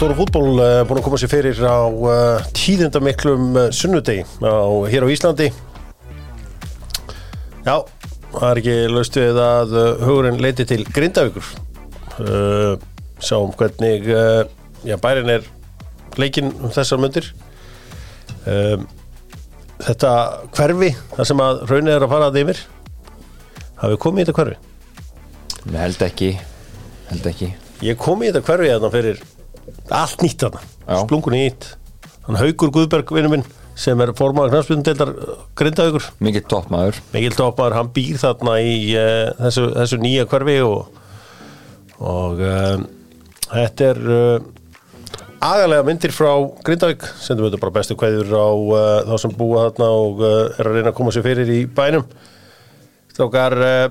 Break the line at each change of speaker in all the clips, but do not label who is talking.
Dóra fútból uh, búin að koma sér fyrir á uh, tíðindamiklum uh, sunnudegi á, hér á Íslandi. Já, það er ekki laust við að hugurinn leiti til Grindavíkur. Sáum hvernig já, bærin er leikinn um þessar myndir Þetta hverfi, það sem að raunir er að fara að yfir Hafið komið í þetta hverfi?
Nei, held ekki. Held ekki.
Ég kom í þetta hverfi þarna fyrir allt nýtt þarna, splungun nýtt hann Haugur Guðberg vinnu minn sem er formaður knafspilundeldar Grindavíkur.
Mikið toppmaður.
Mikil Tópar, hann býr þarna í uh, þessu, þessu nýja hverfi og, og uh, þetta er uh, agalega myndir frá Grindavík. Sendum við þetta bara bestu kveður á uh, þá sem búa þarna og uh, er að reyna að koma sér fyrir í bænum. Strákar uh,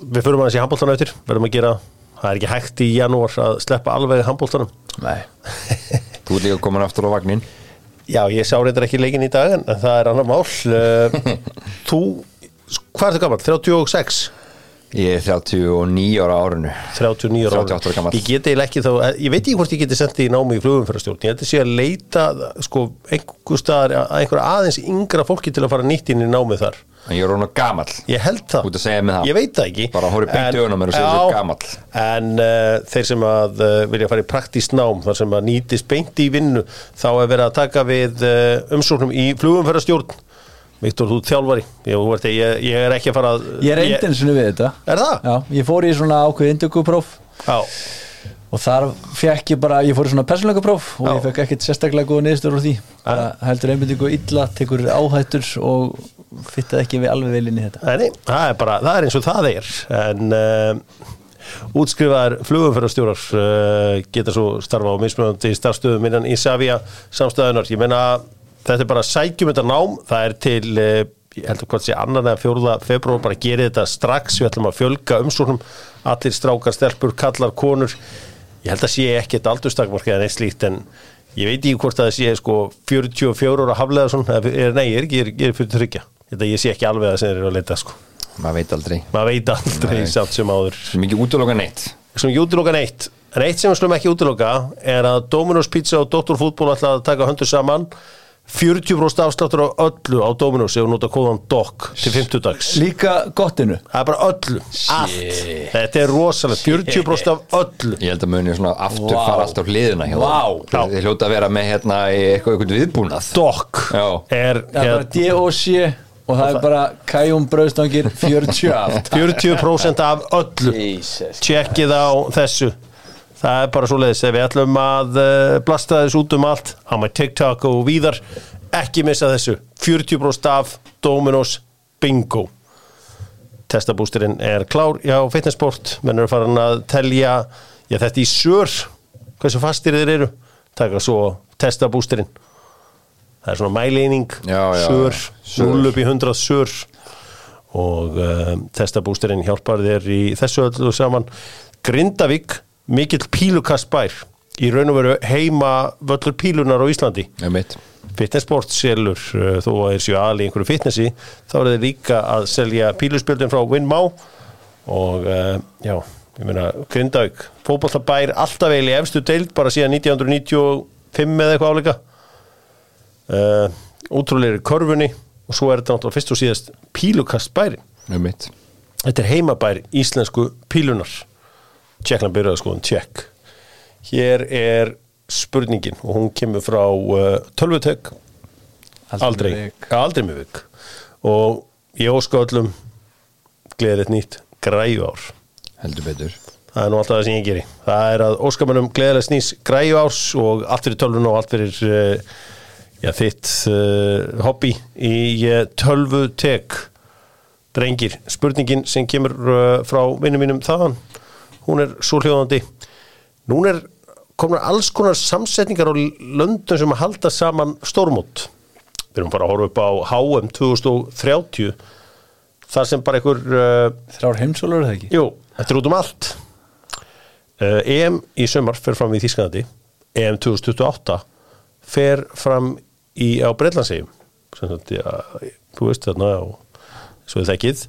við förum aðeins í handbóltana eftir. Verðum að gera, það er ekki hægt í janúar að sleppa alveg handbóltanum
Nei. Þú ert líka komin aftur á vagnin
Já, ég sá reyndar ekki leikinn í dag en það er annar mál. Uh, Þú, hvað er það gammal? 36?
Ég er 39 ára árinu.
39 ára
38 ára gamall.
Ég geti ekki þá, ég veit ekki hvort ég geti sendið í námi í flugumfærastjórn Ég að sé að leita sko einhver staðar að einhver aðeins yngra fólki til að fara nýtt inn í námið þar
En ég er róna gamall.
Ég held það.
Út að segja mig það.
Ég veit það ekki.
Bara horfðu beint í
En-
augun á mér og segðu
Já,
þú ert gamall.
En uh, þeir sem að uh, vilja fara í praktískt nám þar sem að nýtist beint í vinnu þá er verið að taka við uh, umsóknum í flugumfærastjórn Viktor, þú ert þjálfari. Ég, þú ert, ég, ég er ekki að fara að
Ég er eindinsunni við þetta.
Er það?
Já, ég fór í svona ákveð indökupróf
Já,
og þar fekk ég bara, ég fór í svona persónleikapróf og
Já.
ég fekk ekkert sérstaklega góða niðurstöður úr því. Bara heldur einbindingu illa, tekur áhættur og fittaði ekki við alveg inn í þetta.
Nei, það er bara, það er eins og það er. En uh, útskrifaðar flugumferðarstjórar uh, geta svo starfa á mismunandi starfstöðum innan Ísafía samstæðunar ég meina, þetta er bara sækjum þetta nám, það er til uh, ég heldur hvað sé annan eða fjóruða februar bara gerið þetta strax, við ætlum að fjölga umsóknum, allir strákar, stelpur kallar, konur, ég held að sé ekkert aldurstakmarkið en eitt slíkt en ég veit ekki hvort að það sé sko 44 ára haflega svona, nei, ég er ekki, ég er, ég er fyrir tryggja, þetta ég sé ekki alveg að sem þeir eru að leita sko.
Maður veit aldrei.
Maður veit aldrei
Nei.
samt sem áður.
Það er mikið útloka neitt.
Sem ekki útiloka neitt. En eitt sem við slum ekki útiloka er að Dominos Pizza og Dr. Fútból ætla að taka höndur saman. 40% afsláttur á öllu á Dominos ef við nota kóðan DOC til 50 dags
Líka gottinu.
Það er bara öllu, allt. Þetta er rosalega, 40% af öllu.
Ég held að muni svona aftur
Vá.
fara alltaf hliðina hjá
Vá.
það Þið hljóta að vera með hérna í eitthvað, eitthvað viðbúnað.
DOC
Já.
er
Það er bara
hérna,
D.O.C. og það er bara kæjum brauðstangir 40 aft
40% af öllu.
Jesus.
Tjekkið á þessu. Það er bara svo leiðis ef við ætlum að uh, blasta þessu út um allt á með TikTok og víðar ekki missa þessu. 40% af Dominos Bingo. Testabústurinn er klár já, fitnessport, menn eru farin að telja já, þetta í sör hversu fastir þeir eru. Taka svo testabústurinn það er svona mæleining sör. 0 upp í 100 sör. Og um, testabústurinn hjálpar þér í þessu öllu saman. Grindavík, mikill pílukast bær í raun og veru heima völlur pílunar á Íslandi.
Ég mitt
fitnessport selur uh, þó að þeir séu aðli einhverju fitnessi þá er þeir líka að selja píluspjöldin frá Winmá og uh, já, ég meina Grindavík, fótballtabær alltaf eiginlega í efstu deild bara síðan 1995 eða eitthvað áleika uh, útrúlega í körfunni og svo er þetta náttúrulega fyrst og síðast pílukast bæri Þetta er heimabær íslensku pílunar. Tjekkland byrjaði skoðum tjekk. Hér er spurningin og hún kemur frá uh, tölvutek aldrei,
vik.
ja, aldrei með vik. Og ég óska öllum gleðilegt nýtt græju ár
Heldur betur.
Það er nú alltaf það sem ég geri. Það er að óska mönnum gleðilegt snýs græju árs og allt fyrir tölvun og allt fyrir uh, já, þitt uh, hobby í uh, tölvutek. Drengir, spurningin sem kemur uh, frá vinnum mínum þaðan hún er svo hljóðandi nún er komnar alls konar samsetningar á löndum sem að halda saman stórmót. Við erum bara að horfa upp á HM 2030 þar sem bara einhver uh,
Þrjár heimsólur er það ekki?
jú, þetta er út um allt. EM í sömar fer fram í Þískanandi EM 2028 fer fram í, á Breitlandsegjum sem sagt, ja, þú veist þarna og svo er þekkið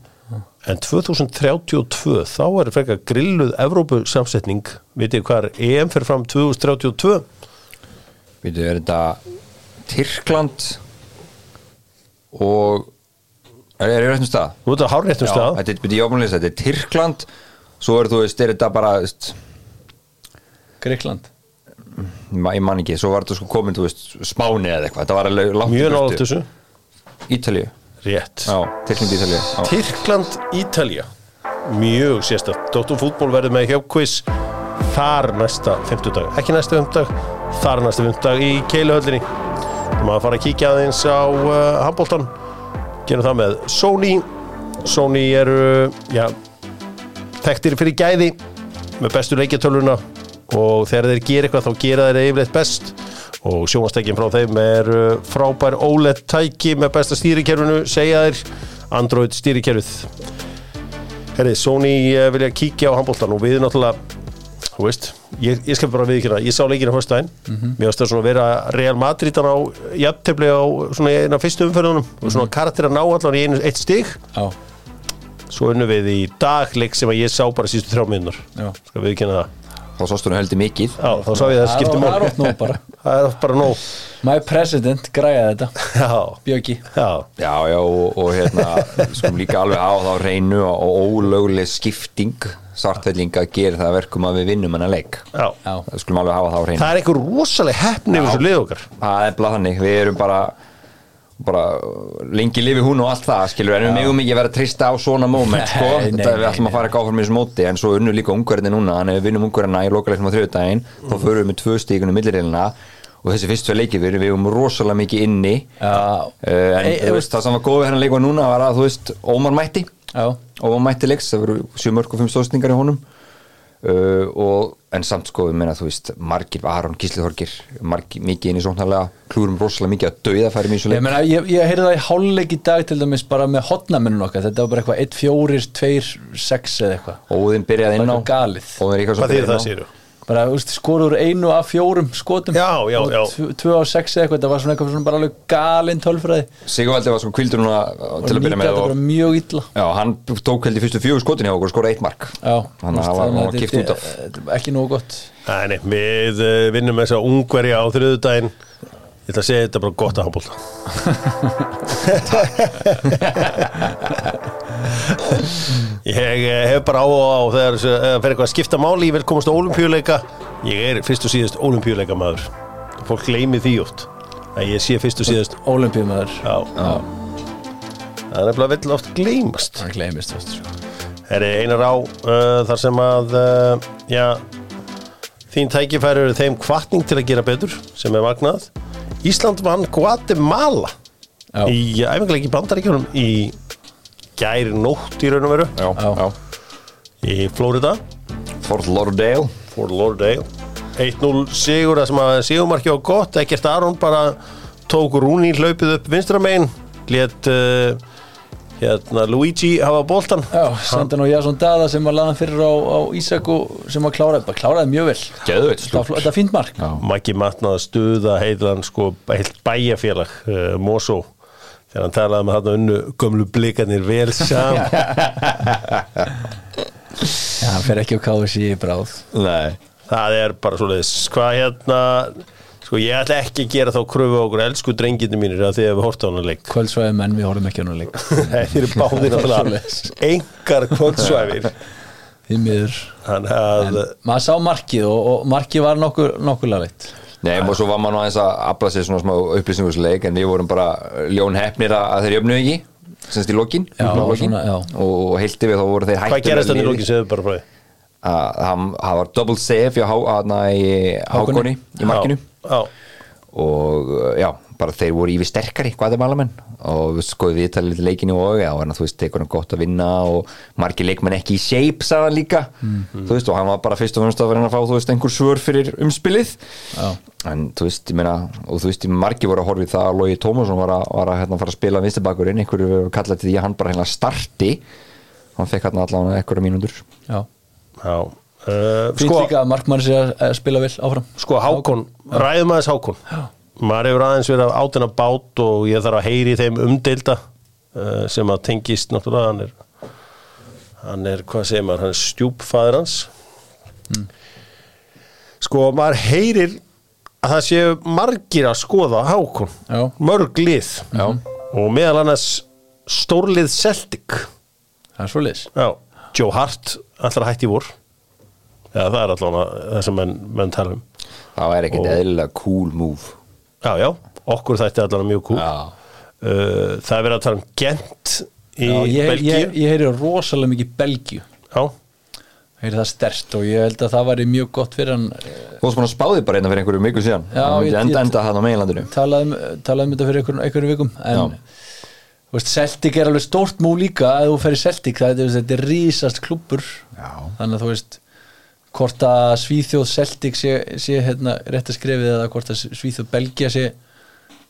en 2032 þá er frekar grilluð Evrópu samsetning, vitið hvað er EM fyrir fram 2032
Býtu, er þetta Tyrkland og er það réttum stað?
Nú er þetta hárréttum
Já,
stað.
þetta er, ég lesa, þetta er Tyrkland svo er þú veist, er þetta bara
Greikland
ég man ekki, svo var þetta sko komin veist, Spáni eða eitthvað, þetta var alveg langt
Mjög nátt þessu.
Ítalíu,
Rétt.
Já, Tyrkland Ítalíu.
Tyrkland, Ítalja Mjög sérstætt Dóttum fútból verður með hjálpquiz þar næsta 50 dag ekki næsta 50 dag, þar næsta 50 dag í keiluhöllinni. Maður fara að kíkja aðeins á uh, handbóltan gerum það með Sony. Sony eru já, þekktir fyrir gæði með bestu leikjartöluna og þegar þeir gera eitthvað þá gera þeir yfirleitt best. Og sjónvastækjum frá þeim er frábær OLED tæki með besta stýrikerfinu segja þeir. Android stýrikerfið. Herri, Sony uh, vilja kíkja á handbóltan og við náttúrulega þú veist, ég, ég skal bara viðkynna ég sá leikina höstæðin, mér varst það svona að vera Real Madridan á jafntefli á svona eina fyrstu umferðunum og svona karakter að ná allan í einu eitt stig.
Já,
svo unnum við í dag leik sem að ég sá bara sístu þrjá minnur
já.
Skal viðkynna það
þá sástu nú heldur mikið.
Já, þá sá ég það skipti
Það er
mál
ótt nú bara.
Það er bara nóg.
My president græði þetta.
Já,
Bjöggi.
Já,
Já, já, og, og hérna skulum líka alveg á þá reynu og ólögleg skipting svartfellinga gerir það að verkum að við vinnum hennar leik.
Já.
Skulum alveg hafa þá reynu
Það er einhver rosaleg heppni við þessu lið okkar.
Það er bara þannig, við erum bara bara lengi lifi hún og allt það skilur, en við megum ekki vera trista á svona moment, sko,
Nei,
þetta við
nei,
ætlum að fara ekki áfram í þessu móti, en svo unnu líka ungverðinni núna, þannig að við vinnum ungverðina í lokaleiknum á þriðudaginn, þá förum við með tvö stíkunum millireilina og þessi fyrstu tvei leikir við erum rosalega mikið inni. Uh, en
Ei,
þú veist, það sem var góð við hennar leikva núna var að þú veist, Ómar mætti.
Já,
Ómar mætti leiks, það voru 7 mörg og 5 stóðsningar í honum uh, og en samt sko, við meina þú veist margir, Aron Gíslithorgir margir, mikið inn í sóknarlega, klúrum rosalega mikið að dauða færi mjög svo
Ég,
leik
meina, ég, ég heyrði það í hálfleik í dag til dæmis bara með hotnamennun okkar þetta var bara eitthvað 1, 4, 2, 6 eða eitthvað
Óðinn byrjaði inn á
Bara galið.
Óðinn Ríkarsson
Hvað þýðir
byrjaði inn á.
Bara skorur einu af fjórum skotum.
Já, já,
Og
já.
tv- tvö á sex eða eitthvað, þetta var svona eitthvað svona bara alveg galinn tölfræði.
Sigurvaldi var sko kvildur núna til að byrja með og
mjög illa.
Já, hann tók held í fyrstu fjögur skotin hjá okkur og skora eitt mark.
Já,
Þannig að hann var- var kippt út af.
ekki nógu gott.
Nei, nei, við uh, vinnum þess að ungverja á þriðudaginn Ég ætla að segja þetta bara gott að handbólta Ég eh, hef bara á á þegar það fer eitthvað að skipta máli ég vil komast á olimpíuleika ég er fyrst og síðast olimpíuleika maður fólk gleymi því oft að ég sé fyrst og síðast
Ólimpíumæður
já. það er nefnilega vill oft gleymast.
Það gleymist oft sko.
Það er einar á uh, þar sem að uh, já, þín tækifæri eru þeim kvartning til að gera betur sem er magnað Ísland vann Guatemala
Já.
í æfingarleiki bandaríkjunum í gæri nótt í raun og veru
já,
Já.
já.
í Florida,
Fort Lauderdale
Fort Lauderdale 1-0 sigur það sem að sigumarki á gott, ekkert Aron bara tók Rúni hlaupið upp vinstra megin let uh, hérna Luigi hafa boltan
já, senda nú Jason Dada sem var laðan fyrir á, á Ísak og sem var kláraði, bara kláraði mjög vel. Var flott- þetta er fínt mark.
Maggi matnaði stuða heilan sko heilt bæjarfélag uh, Mosó. Þegar hann talaði með þarna unnu gömlu blikarnir vel saman.
Já, hann fer ekki á KSI í bráð.
Nei.
Það er bara svoleiðis. Hvað hérna sko ég ætla ekki að gera þá kröfu á okkur. Elsku drengindi mínir að því að við horta á hana leik.
Kvöldsvæði menn, við horfum ekki á hann leik.
Þeir eru báðir náttúrulega
Svoleiðis.
engar
miður.
Þannig að
maður sá markið og, og markið var nokkur, nokkur lagleitt
Nei, og svo var maður aðeins að afla sér svona smá upplýsingusleik en við vorum bara ljón hefnir að, að þeir jöfnu ekki semst í lokin,
Já,
lokin.
svona, já.
og heilti við þá voru þeir hættir
hvað gerast þannig í lókin segðu bara frá því?
Að hann- það var double save hjá í Hákoni. Í markinu
já,
og uh, já, bara þeir voru yfir sterkari Guatemalamenn og við skoðum við talið lítið leikinu og já, en þú veist, tekur hann gott að vinna og margir leikmenn ekki í shape sagði hann líka,
Mhm.
þú veist, og hann var bara fyrst og fremst að vera að fá, þú veist, einhver svör fyrir umspilið
Já.
en þú veist, ég meina, og þú veist, margir voru að horfa í það að Lógi Tómasson var að, var að hérna, fara að spila vinstibakurinn, einhverju kallaði til því að hann bara hérna starti hann fekk hérna allavega einhverja mínútur
já.
já. Uh,
fínt
sko,
líka að markmann sé að spila vel áfram.
Sko Hákon, ræðum aðeins Hákon. Maður hefur aðeins verið átina bát og ég þarf að heyri þeim umdeilda uh, sem að tengist náttúrulega hann er hann er, hvað segir maður, hann er stjúpfæður hans. Sko, maður heyrir að það séu margir að skoða Hákon,
Já.
mörg lið.
Já.
og meðal annars stórlið Celtic.
Það er svo
Já, Joe Hart allra hætti vor Já, það er allavega það sem menn, menn tala um.
Það er ekkert eðlilega cool move.
Já, já, okkur þætti allavega mjög
Já.
uh, Það er verið að tala um Gent í
Já, ég,
Belgíu.
ég, ég heyri rosalega mikið Belgíu.
Já,
heyri það stærst og ég held að það væri mjög gott fyrir hann eh,
Þú varst búin að spáði bara einna fyrir einhverju miku síðan.
Já,
myndi
ég-
enda
ég-
enda hann á meginlandinu.
talað um, talað um þetta fyrir einhverjum, einhverjum vikum en
Já.
þú veist, Celtic er alveg stórt mú líka að þú fer í Celtic, það er, þetta er rísast klúbbur
Já.
þannig að þú veist hvort að Svíþjóð Celtic sé, sé hérna, rétt að skrefið eða hvort að Svíþjóð Belgia sé,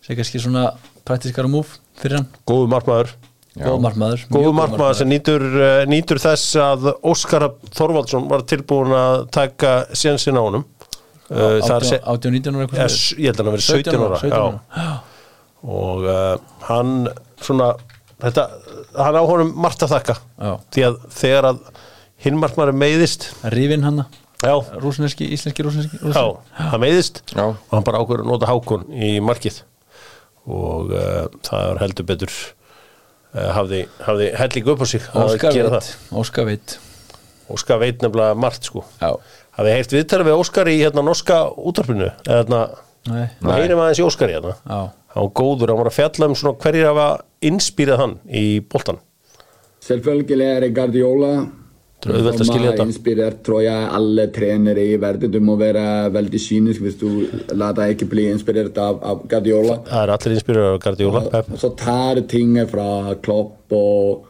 sé kannski svona praktiskara múf fyrir hann
góðu markmaður
Já.
góð markmaður mjög
Góðu
góður
markmaður sem nýtur, uh, nýtur þess að Óskar Þorvaldsson var tilbúin að taka sénsinn á honum uh, það er se-
18, 19 ára
ég held að hann verið 17 ára,
17
já.
ára.
og uh, hann svona þetta, hann á honum margt að þakka
Já.
því að þegar að hinn markmaður meiðist.
Rífin hanna
já,
rúsneski, íslenski rúsneski,
já, hann meiðist
Já.
og hann bara ákveður að nota hákon í markið. Og uh, það var heldur betur uh, hafði, hafði helling upp á sig
Óskar veit Óskar veit
Óskar veit nefnilega margt sko.
Já.
hafði heyrt viðtæli við Óskar í hérna norska útarpinu eða hérna
Nei.
við heyrim aðeins í Óskar í hérna.
Já.
hann var góður, hann var að fjalla um svona hverjir hafa inspírað hann í boltan
Selvfølgelig er det Guardiola
Det er auðvelt að skilja
har
þetta.
inspirert, tror jeg, alle trenere i verden. Du må være veldig kynisk hvis du lar deg ikke bli inspirert av, av Guardiola.
það er allir inspírað af Guardiola Pep.
Og så tar ting fra Klopp og,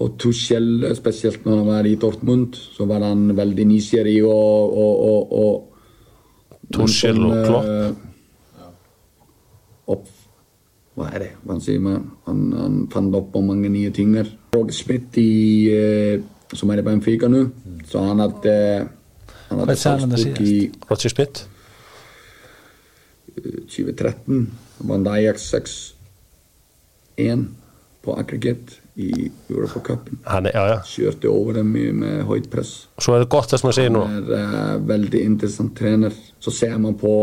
og Tuchel, spesielt når han var i Dortmund, så var han veldig nysgjerrig og, og, og, og
Tuchel
noen
og
sånn,
Klopp.
eh, Opp, hva er det? Hva sier man? Han, han fant opp på mange nye ting der. Roger Smith i, eh, som är i Benfica nu. Så han
hade... Eh, han hade
Vad i...
What's your split?
2013. Han vann Ajax 6-1 på Aggregate i
Europacupen. Ja, ja.
Kjørte over dem med, med høyt press.
Så er det godt det som jeg sier nå.
Han er uh, veldig interessant trener. Så ser man på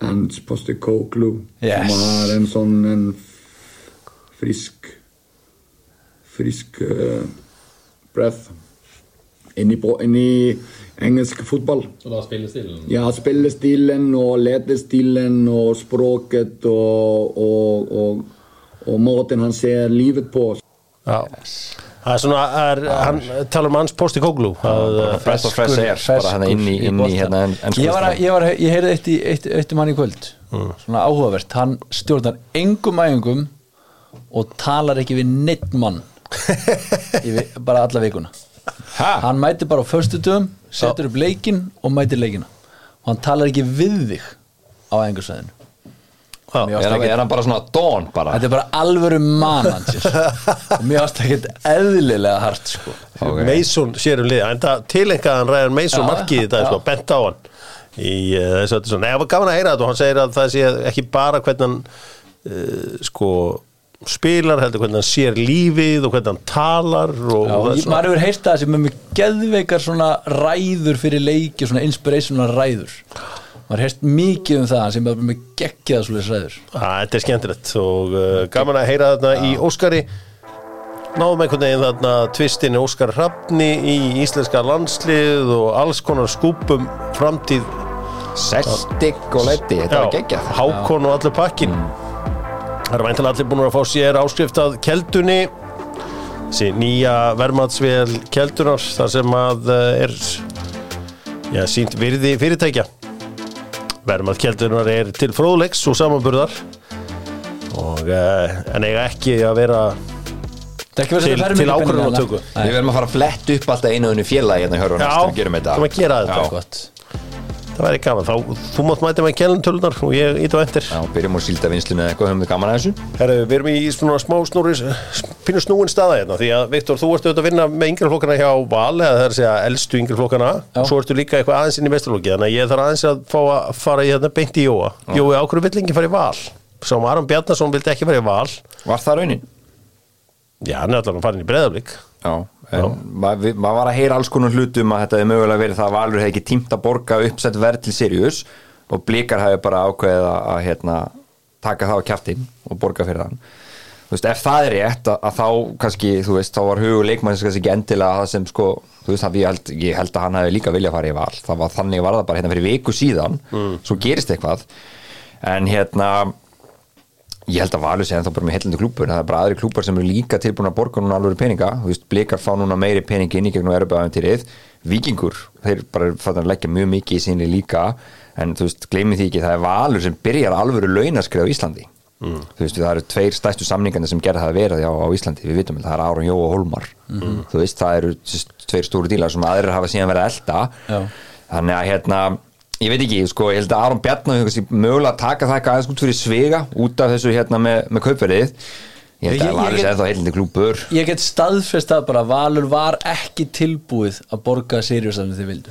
Ernst Postekoglu.
Yes.
Han har en sånn en frisk Frisk uh, breath inn på- inn i engelsk fotball.
Så da spillestilen
Ja, spillestilen og ledestilen og språket og, og, og, og måten han ser livet på.
já. það er svona, er, hann tala um hans posti koglu að, uh,
Fresh og fresh air Bara hann inn í, inn í hérna en, en
ég, var að, ég, ég heyrði eitt, í, eitt, eitt um hann í kvöld. Svona áhugavert, hann stjórnar engum æfingum og talar ekki við neitt mann. í, bara alla vikuna.
Ha?
hann mætir bara á föstudum setur upp leikinn og mætir leikina. Og hann talar ekki við þig á Mér
Er, hann- er hann bara svona Dawn bara?
Þetta er bara alvöru mannansir og mér ást ekki eðlilega hart sko.
Ok.
Mason sér um lið en það tilengaðan ræðan Mason markið í þetta sko, bent á hann. Í uh, þessu öllu svona, Nei, það var gaman að heyra þetta og hann segir að það sé ekki bara hvernig hann uh, sko spilar heldur hvernig hann sér lífið og hvernig hann talar og,
Já,
er
ég, maður hefur heyrt það sem er með geðveikar svona ræður fyrir leiki, svona inspirational ræður. Maður heyrt mikið um það sem er með geggjaða svoleiðis ræður.
Þetta er skemmtilegt og uh, gaman að heyra þarna í Óskari. Náðum einhvern veginn þarna tvistinni Óskar Hrafni í íslenska landslið og alls konar skúpum framtíð.
Celtic og Letti Þetta var geggja
Hákon og allur pakkin Það er væntalega allir búin að fá sér áskrift að keldunni þessi nýja vermaðsvél keldunar þar sem að eh, er já, sínt virði fyrirtækja vermað keldunar er til fróðleiks og samanburðar og uh, en eiga ekki að vera
er
Til- til
peninga
ákvörðunartöku.
hérna.
Við verðum að fara að fletta upp alltaf einu unni félagi hérna hjá
já,
Rúnast Gerum þetta
það að gera þetta. Það væri gaman, þá, þú mátt mæta með kellentölunar og ég ít á endur
Já, byrjum á síldavinslinu eða eitthvað höfum við gaman að þessu?
Herru, við erum í svona smá snúri pínu snúin staða hérna því að Viktor, þú ert auðvitað að vinna með yngri flokkana hjá Val eða það er að segja elstu yngri flokkana.
Já.
og svo ertu líka eitthvað aðeins inn í mesturlokki þannig að ég þarf aðeins að fá að fara í hérna beint í Jóa. Jói ákveður vill ekki fara í Val? Sá Aron Bjarnason vildi ekki fara í Val.
Var það raunin?
Já, hann er allavega farin í breðaflik
Já, maður maður var að heyra alls konar hlutum að þetta hefði mögulega verið það að Valur hefði ekki tímt að borga uppsett verð til Sirius og Blikar hefði bara ákveðið að, að hérna, taka það á kjaftin og borga fyrir þann þú veist, ef það er rétt að, að þá kannski, þú veist, þá var hugur leikmanns kannski ekki endilega það sem sko þú veist, að ég held, ég held að hann hefði líka vilja að fara í val. Það var þannig var það bara hérna fyrir viku síðan. Svo gerist eitthvað. En hérna ég held að Valur sé ennþá bara með heillandi klúpur það er bara aðri klúpar sem eru líka tilbúin að borga núna alveg peninga, þú veist, blikar fá núna meiri pening inn í gegnum erubæðantýrið vikingur, þeir bara fattar að leggja mjög mikið í sinni líka, en þú veist gleymið því ekki, það er Valur sem byrjar alvöru launaskrið á Íslandi. Mm. þú veist, það eru tveir stæstu samningarnir sem gerða það að vera á, á Íslandi, við vitum, það er Aron Jó og Holmar þú veist, það eru tveir að að ég veit ekki, sko, ég held að Aron Bjarnar mögulega að taka það eitthvað aðeins út fyrir svega út af þessu hérna með, með kaupverðið. Ég held að
ég
Valur
get-
sé ennþá heilindi klúpur
Ég get staðfest að bara Valur var ekki tilbúið að borga Sirius sem þið vildu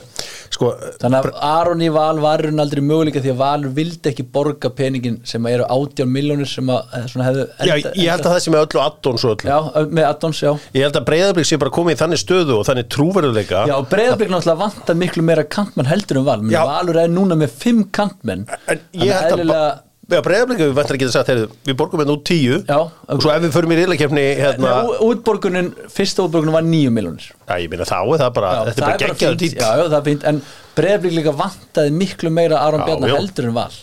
sko,
Þannig að Aron í Val var raun aldrei möguleika því að Valur vildi ekki borga peningin sem eru 18 miljónir sem að eh, hefðu
já, ég held að það sem er öllu addons og öllu.
Já, með addons, já.
Ég held að breyðablík sé bara komið í þannig stöðu og þannig trúverðuleika
Já, Breiðablík náttúrulega vantar miklu meira kantmenn heldur en Val. Menni,
Já.
Valur er núna með 5 kantmenn.
En ég held að Já, breyðablík við vantar ekki að sagt, heyrðu, við borgum hérna út tíu.
Já.
og svo ef við förum í riðlakefni hérna,
útborgunin, fyrsta útborgunin var 9 miljónir
já, ég meina þá er það bara, þetta er bara geggjaður dýtt
já, já, það er fínt, en Breiðablík líka vantaði miklu meira Aron
Já,
Bjarnar
já.
heldur en Val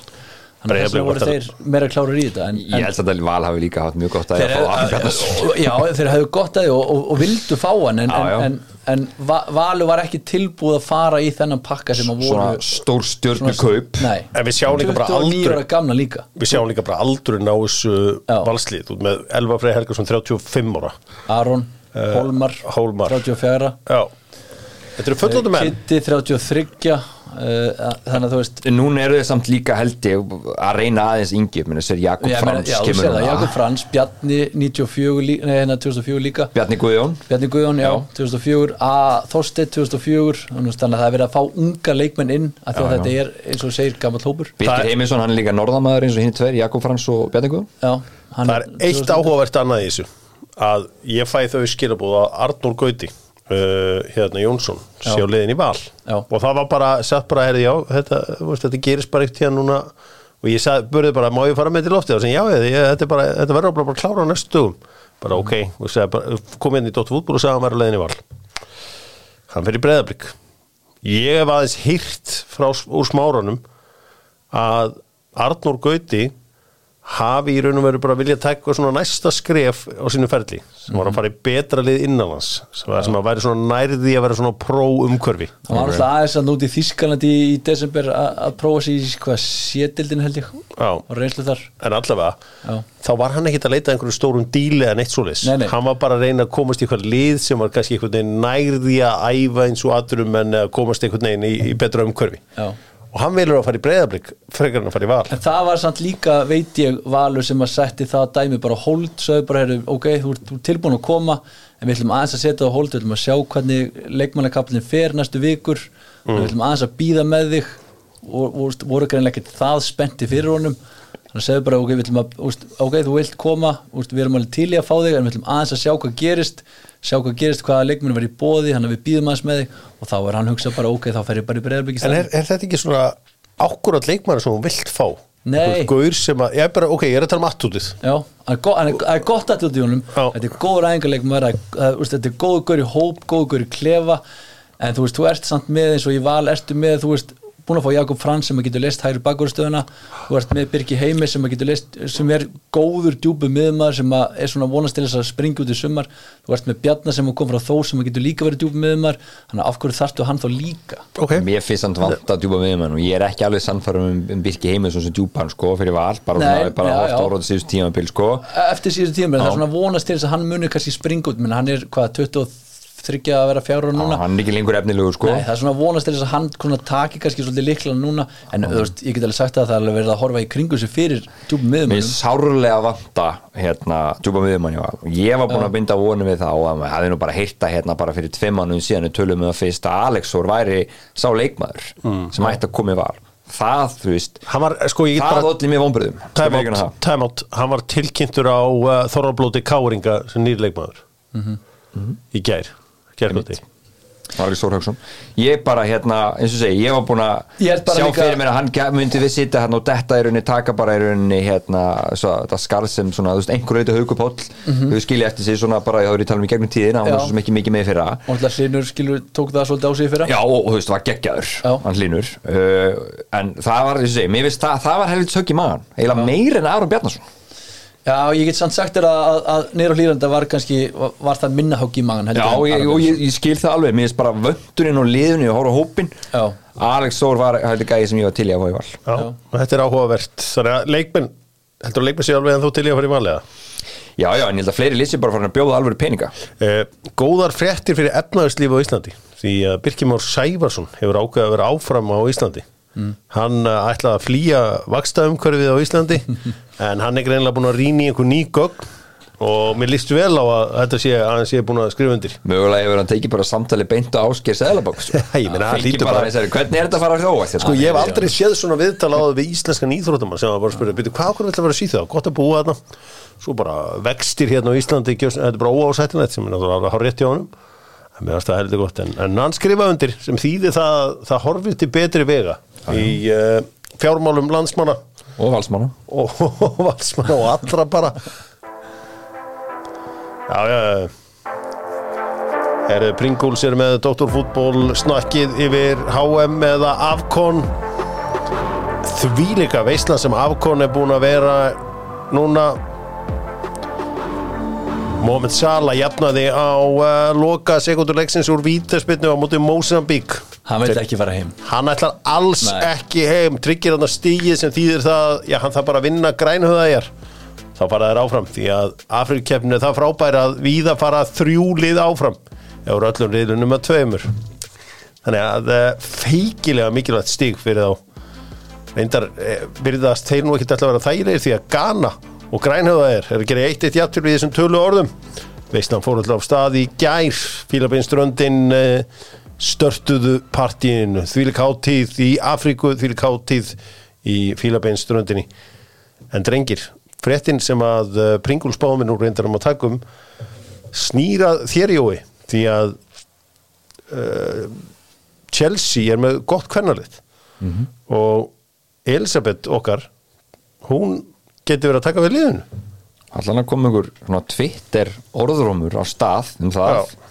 Þannig að vegna voru þeir meira klárar í þetta en,
ég
en
held að Val hafi líka haft mjög gott að
þeir,
ég að fá Aron Bjarnar
já, þeir hefðu gott að því og, og, og vildu fá hann en,
Já, já.
en, en, en Va- Valur var ekki tilbúið að fara í þennan pakka sem að voru
svona stór stjörnu kaup
En við sjáum líka bara
29
aldur-
ára gamla líka.
við sjáum líka bara aldurinn á þessu valslið. Út með Elva Frey Helgarsson 35 ára.
Aron, Holmar,
Hólmar.
34
já, þetta eru fullóttum menn.
Kitty 33 uh, þannig að þú veist
núna eru þið samt líka held ég að reyna aðeins yngi menn þess að Jakob Frans
já, þú sér það. Jakob Frans, Bjarni 94, lí- nei, hérna 2004 líka.
Bjarni Guðjón.
Bjarni Guðjón, já,
Já.
2004 að Þorsteinn 2004 þannig að það er verið að fá unga leikmenn inn af því að
Já,
þetta er, eins og segir, gammal hópur.
Er-
Heimisson, hann er líka norðamæður eins og hinn tveir, Jakob Frans og Bjarni Guðjón.
Það er eitt áhugavert annað í þessu að ég fæ þau skilabúð að Arnór Gauti uh, hérna Jónsson sé á leiðin í val.
Já.
og það var bara, sett bara herði já þetta, veist, þetta gerist bara eitt hérna núna. Og ég sagði, börði bara, má ég fara með til loftið og sem já, ég, þetta, bara, þetta verður bara, bara klára á næstu dögum. Bara ok, og sagði bara, kom hérna í Dóttur fútból og sagði að hann var á leiðin í val. Hann fyrir breðablík ég hef aðeins hýrt frá úr smáranum að Arnór Gauti hafi í raun og veru bara vilja taka svona næsta skref á sínu ferli sem var að fara í betra lið innanlands sem, var, sem að væri svona nærði að vera svona pró umhverfi
hann var alltaf aðeins að núti í Þískalandi í desember að að prófa sér í hvað sétildin held ég
Já.
og reynslu þar
en allavega,
Já.
þá var hann ekkit að leita að einhverju stórum díli eða neitt svoleiðis
Nei, nei.
hann var bara að reyna að komast í eitthvað lið sem var kannski einhvern veginn nærði að æfa eins og aðurum en að komast einhvern veginn í, í betra umhverfi
Já.
Og hann velur að fara í breyðablík frekar en að fara í val.
En það var samt líka, veit ég, valur sem að setti það dæmi bara hold, sögðu bara, heyrðu, ok, þú ert, tilbúin að koma, en við ætlum aðeins að setja það á hold, við ætlum að sjá hvernig leikmannakaplinn fer næstu vikur, mm. við ætlum aðeins að býða með þig og, og voru greinlega ekkert það spennti fyrir honum, þannig að segðu bara, ok, að, ok, þú vilt koma, við erum alveg til í að fá þig, en við ætlum aðeins að sjá hvað gerist, sjá hvað gerist, hvaða leikmenn var í bóði, þannig að við býðum aðeins með þig. Og þá er hann hugsað bara, ok, þá fer ég bara í breyðarbyggi
en er, er þetta ekki svona ákkurat leikmæri sem hún vilt fá?
Nei.
Að, ég er bara, ok, ég er að tala um attútið
Já, það er hann er- er gott að í honum. Þetta er góður er- er- úst, Þetta er góður gaur í hóp, góður gaur í klefa. En þú veist, þú ert samt með eins og í val Ertu með, þú veist, búin að fá Jakob Frans sem að getur list hægri bakvörðstöðuna Þú ert með Birki Heimi sem að getur list sem er góður djúpu miðmaður sem að er svona vonast til þess að springa út í sumar. Þú ert með Bjarnar sem að kom frá þó sem að getur líka verið djúpu miðmaður Þannig að af hverju þarftu hann þá líka?
Ok,
Mér finnst hann vant að djúpa miðjumann og ég er ekki alveg sannfærum um, um Birki Heimisson sem djúpan sko fyrir val, bara
Nei,
svona bara
já, já.
áraði síðust tímabil sko.
Eftir síðan tíma, það er svona vonast til þess að hann muni kannski springa út, menn hann er hvað 23 að vera fjárur
Já,
núna
hann er ekki lengur efnilegur sko.
Nei, það er svona vonast til þess að hann svona, taki kannski svolítið líkla núna. En þú veist, ég get alveg sagt að það er alveg verið að horfa í kringu sig fyrir djúpum
Mér er sárlega vanta hérna, djúpa og ég var búin að binda vonum við það og að maður hefði nú bara heyrta hérna bara fyrir tveim mannum síðan við tölum við að fyrst að Alexor væri sá leikmaður sem ætti að koma í val. Það, þú veist,
hann var, sko, ég get
það olli mér vonbröðum
time out, time out, hann var tilkynntur á uh, Þorrablóti Káringa sem nýr leikmaður. Í gær gærkvöldi
Ari Stór Hauksson ég bara hérna, eins og segi, ég var búin að sjá
líka-
fyrir mér að hann myndi við sitja hérna og detta í rauninni taka bara í rauninni hérna, svo, það skarð sem svona, þú veist, einhver auðvitað haugupáll mm -hmm. þau skilja eftir sig svona bara, þá ég tala um í gegnum tíðina hann var svo sem ekki mikið með fyrir það
og alltaf hlinur skilur tók það svolítið á sig fyrir
Já, og, og þú veist, það var geggjaður hann hlínur uh, en það var, þessi, mér veist, það, það var helvits högg
Já, ég get samt sagt þér að, að, að nýra hlýranda var kannski, var, það minna högg í magan heldur
Já, ég, og
Björnsson.
ég, ég skil það alveg, mér veist bara vöndurinn og liðunni og horfa á hópin
Já.
Alex Þór var heldur gæði sem ég var til í að fá í val.
Já, og þetta er áhugavert. Þannig að leikmenn, heldur að leikmenn sé alveg en þú til í að fara í valega
Já, já, en ég held að fleiri lýsi bara farin að bjóða alveg peninga.
Eh, Góðar fréttir fyrir efnaðarslífi á Íslandi því að Birkimár Sævarsson hefur ákveðið að vera áfram á Íslandi hann uh, ætlaði að flýja vakstaumhverfið á Íslandi en hann er greinlega búin að rýna í einhver ný gögn og mér líst vel á að þetta sé að hann sé búin að skrifa undir.
Mögulega hefur hann tekið bara samtali beint á ásker Sæðalabóks
Ég meina, það hlýtur bara-
Hvernig er þetta að fara að þjóa?
Sko ég hef aldrei séð svona viðtal á það við íslenskan íþróttamann sem var bara að spyrja, byrju, hvað okkur vil að vera síða, gott að búa þarna. Svo bara vextir hérna á Íslandi þetta er bara óásættilegt sem er að hafa rétt hjá honum. En mér varst það heldur gott en, en hann skrifa undir sem þýðir það það horfir til betri vega í uh, fjármálum landsmanna.
Og valsmanna.
Og, og valsmanna og allra bara. Já, já, já. Er Pringles er með doktorfútból snakkið yfir HM eða Afkon Þvílika veisla sem Afkon er búin að vera núna. Mohamed Salah jafnaði á uh, loka sekundurleiksins úr vítaspinnu á móti Mozambique
Hann veit ekki fara heim.
Hann ætlar alls
Nei.
ekki heim. Tryggir hann að stíið sem þýðir það já, hann þarf bara að vinna grænhöðaðjar þá fara þær áfram því að Afrikkeppinu er það frábæri að víða fara þrjú lið áfram. Ef úr öllum liðlunum að tveimur. Þannig að uh, feikilega mikilvægt stíg fyrir þá. Reyndar byrðast þeir nú ekki alltaf að vera þægilegir því að Ghana og grænhöðaðjar er að gera eitt eitt jafntil við þessum tölu orðum Veistlan fór alltaf á stað í gær. Fílabeinströndin uh, störtuðu partíinu. Þvílik hátíð í Afríku þvílik hátíð í Fílabeinströndinni en drengir fréttin sem að uh, Pringul spáðum nú reyndar um að taka um snýra þér Jói því að uh, Chelsea er með gott kvennarlið og Elisabeth okkar hún getur verið að taka við liðinu.
Allan að koma ykkur svona Twitter orðrómur á stað um það?
Já.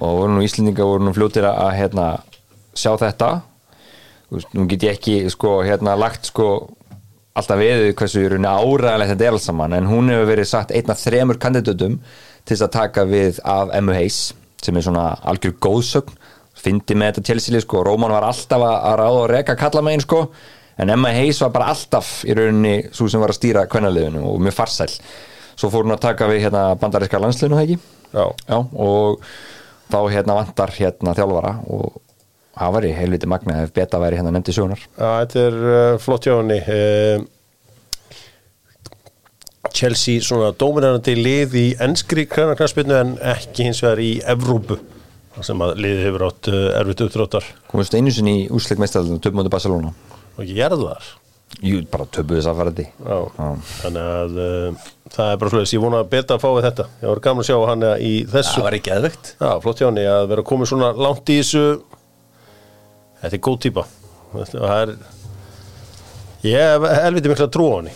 Og voru nú Íslendinga voru nú fljótir að hérna, sjá þetta. Nú get ég ekki sko, hérna, lagt sko, alltaf við hversu áræðilegt þetta er alls saman. En hún hefur verið sagt einn af þremur kandidatum til þess að taka við af Emmu Hayes sem er svona algjör góðsögn. Fyndi með þetta tjelsilið sko, Róman var alltaf að, ráða og reka kalla megin sko. En Emma Hayes var bara alltaf í rauninni svo sem var að stýra kvennaliðinu og mjög farsæl. Svo fór hún að taka við hérna, bandaríska landsliðinu.
Já,
og þá hérna vantar hérna þjálfara og það væri helviti magna ef beta væri hérna nefndi sjónar
Já, þetta er uh, flott hjá henni. Uh, Chelsea svona dóminarandi lið í enskri krænarknarsbyrnu en ekki hins vegar í Evrópu þar sem að liðið hefur átt uh, erfitt uppdráttar.
Komist einu sinni í úsleik meistaraldinu töpum móti Barcelona.
Og ekki gerðar
Jú, bara að þetta
Já, þannig að uh, það er bara slúðis, ég vona að beta að fái þetta. Ég var gaman að sjá hann í þessu.
Það var ekki eðvegt
Já, flott hjá henni að vera komið svona langt í þessu. Þetta er góð það er Ég hef helviti mikla trú á henni.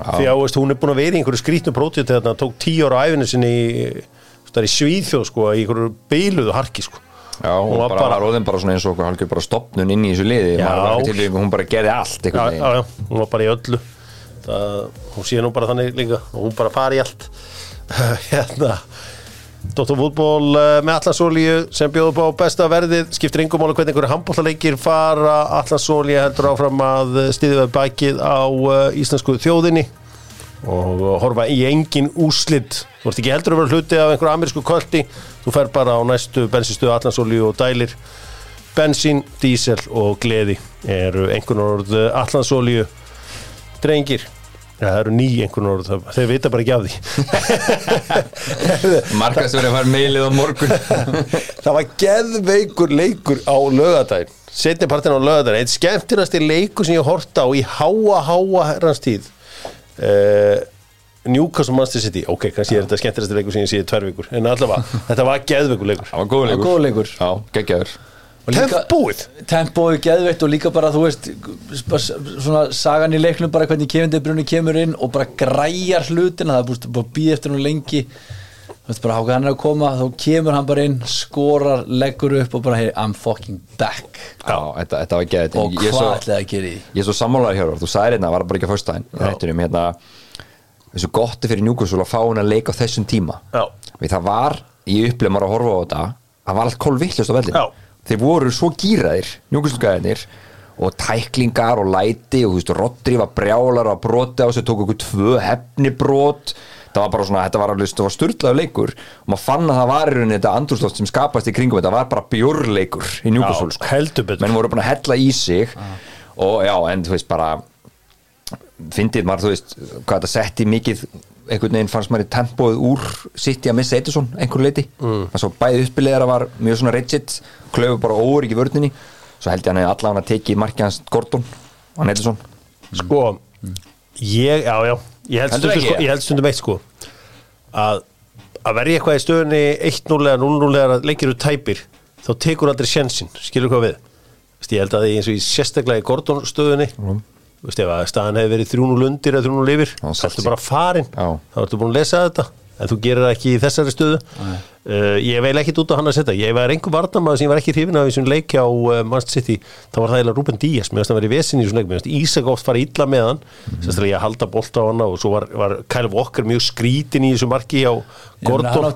Því að veist, hún er búin að vera í einhverju skrítnu prótíð þegar það tók tíu ára á æfinu sinni í, er í Svíþjóð sko, í einhverju beiluðu harki sko.
Já,
Hún
hún
var
bara,
bara-
róðin bara svona eins og okkur hálfgjör bara stopnun inn í þessu liði. Til hún bara gerði allt
já, já, já, hún var bara í öllu. Það, hún sé nú bara þannig líka hún bara fari í allt. Hérna Dóttar fútból með Allansólíu sem bjóðu upp á besta verðið skiptir yngum máli hvernig einhverju handbóltaleikir fara. Allansólíu heldur áfram að stiðja við bakið á uh, íslensku þjóðinni og horfa í engin úslit þú ert ekki heldur að vera hluti af einhverju amerísku kvöldi þú fer bara á næstu bensinstöðu Allansólíu og dælir. Bensín, dísel og gleði eru einhvern orð Allansólíu drengir ja, það eru ný einhvern orð, þeir vita bara ekki af því.
Markastur er að fara meilið á morgun.
Það var geðveikur leikur á lögadaginn setni partin á lögadaginn eitt skemmtilegasti leikur sem ég horta á í háa háa herrans tíð uh, Newcastle Manchester City, ok, kannski er þetta skemmtilegasti leikur sem ég sé í tvær vikur, en allavega þetta var geðveikur leikur.
Það var góð leikur.
leikur.
Já, geggjaður.
Og líka-
Tempóið
Tempóið geðveitt og líka bara þú veist bara svona sagan í leiknum bara hvernig Kevin De Bruyne kemur inn og bara græjar hlutina. Það er búist bara býð eftir hún lengi bara háka hann er að koma þá kemur hann bara inn, skorar, leggur upp og bara hey, I'm fucking back
Já, þetta, þetta var geggjaður
og hvað ætlaði að gera í?
Ég er svo sammálaður hér, þú sagði hérna, var bara ekki að fyrsta þættunum, hérna þessu gott er fyrir Newcastle að fá hún að leika á þessum tíma
Já.
Við það var, ég upplifði maður að horfa á þetta það var allt kolvillust á vellinu
Já.
þeir voru svo gýraðir, Newcastle-gæðinir og tæklingar og læti og þú veist, Rodri var brjálar og broti á sig, tók okkur tvö hefnibrót það var bara svona, þetta var alveg, styrlaður leikur og maður fann að það var í rauninni þetta andrúsloft sem skapast í kringum, þetta var bara bjórleikur í
betur.
menn voru búin að hella í sig og já, en þú veist bara fyndið maður, þú veist, hvað þetta setti mikið einhvern veginn fannst maður í tempóið úr sitt í að missa Edison einhver leiti mm. svo bæði uppbyrleðara var mjög svona rigid klöfu bara óur ekki vörninni. Svo held ég hann hefði allavega að tekið markið hans Gordon og Edison
sko, ég, já, já ég held stundum, sko, ég held stundum eitt sko. Að, að verja eitthvað í stöðunni 1-0 eða 0-0 eða leikir úr tæpir þá tekur aldrei sjensin, skilur hvað við? Vist, ég held að það eins og í sérstaklega í Gordon stöðunni mm. Vist, ef að staðan hefði verið 3-0 undir eða 3-0 yfir þá ertu bara farin þá ertu búin að lesa þetta en þú gerir það ekki í þessari stöðu. Uh, ég veil ekkit út á hann að setja. Ég var einhver varnamaður sem ég var ekki hrifin af í þessum leik á uh, Manchester City, þá var það eiginlega Ruben Díaz. Mér finnst það að vera í vesinni í þessum leik. Ísak oft fara illa með hann.
Mhm.
sérstaklega ég halda bolta á hann og svo var, var Kyle Walker mjög skrítin í þessu marki á Gordon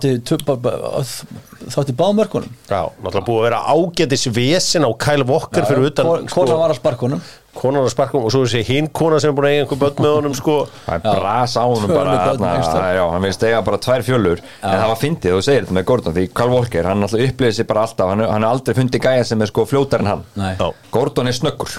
þátti báðmörkunum
Já, náttúrulega búið að vera ágætis vesin á Kyle Walker fyrir utan sko,
Konan var að sparkunum
konan að sparkum og svo þessi hinn kona sem er búin að eiga einhver börn með honum sko.
Það er bras á honum bara já, hann veist eiga bara tvær fjölur. En það var fyndið, þú segir þetta með Gordon því Carl Walker, hann alltaf upplýði sig bara alltaf. Hann, hann er aldrei fundið gæja sem er sko fljótar en hann.
Nei.
Já.
Gordon er snöggur.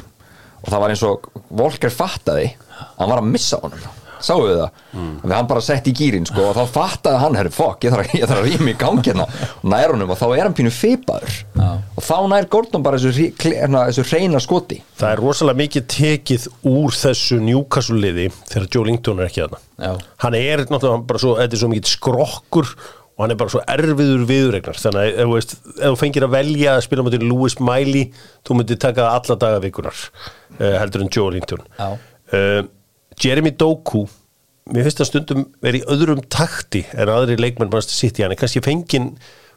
Og það var eins og Walker fattaði hann var að missa honum sáu þið það, mm. hann bara sett í gýrin sko, og þá fattaði hann, herri, fokk, ég þarf, að- rýma í gangi hérna. Og nær honum og þá er hann pínu fipaður.
Já.
og þá nær Gordon bara þessu, hérna, þessu reyna skoti.
Það er rosalega mikið tekið úr þessu Newcastle liði þegar Joe Linton er ekki
Já.
hann er náttúrulega bara svo, þetta er svo mikið skrokkur og hann er bara svo erfiður viðuregnar þannig að ef, þú veist, ef þú fengir að velja að spila motið Lewis Miley þú myndir taka alla daga vikunar uh, heldur en Joe Linton. Uh, Jeremy Doku mér finnst það stundum verið í öðrum takti en aðri leikmenn bara sitt í hann er kannski fenginn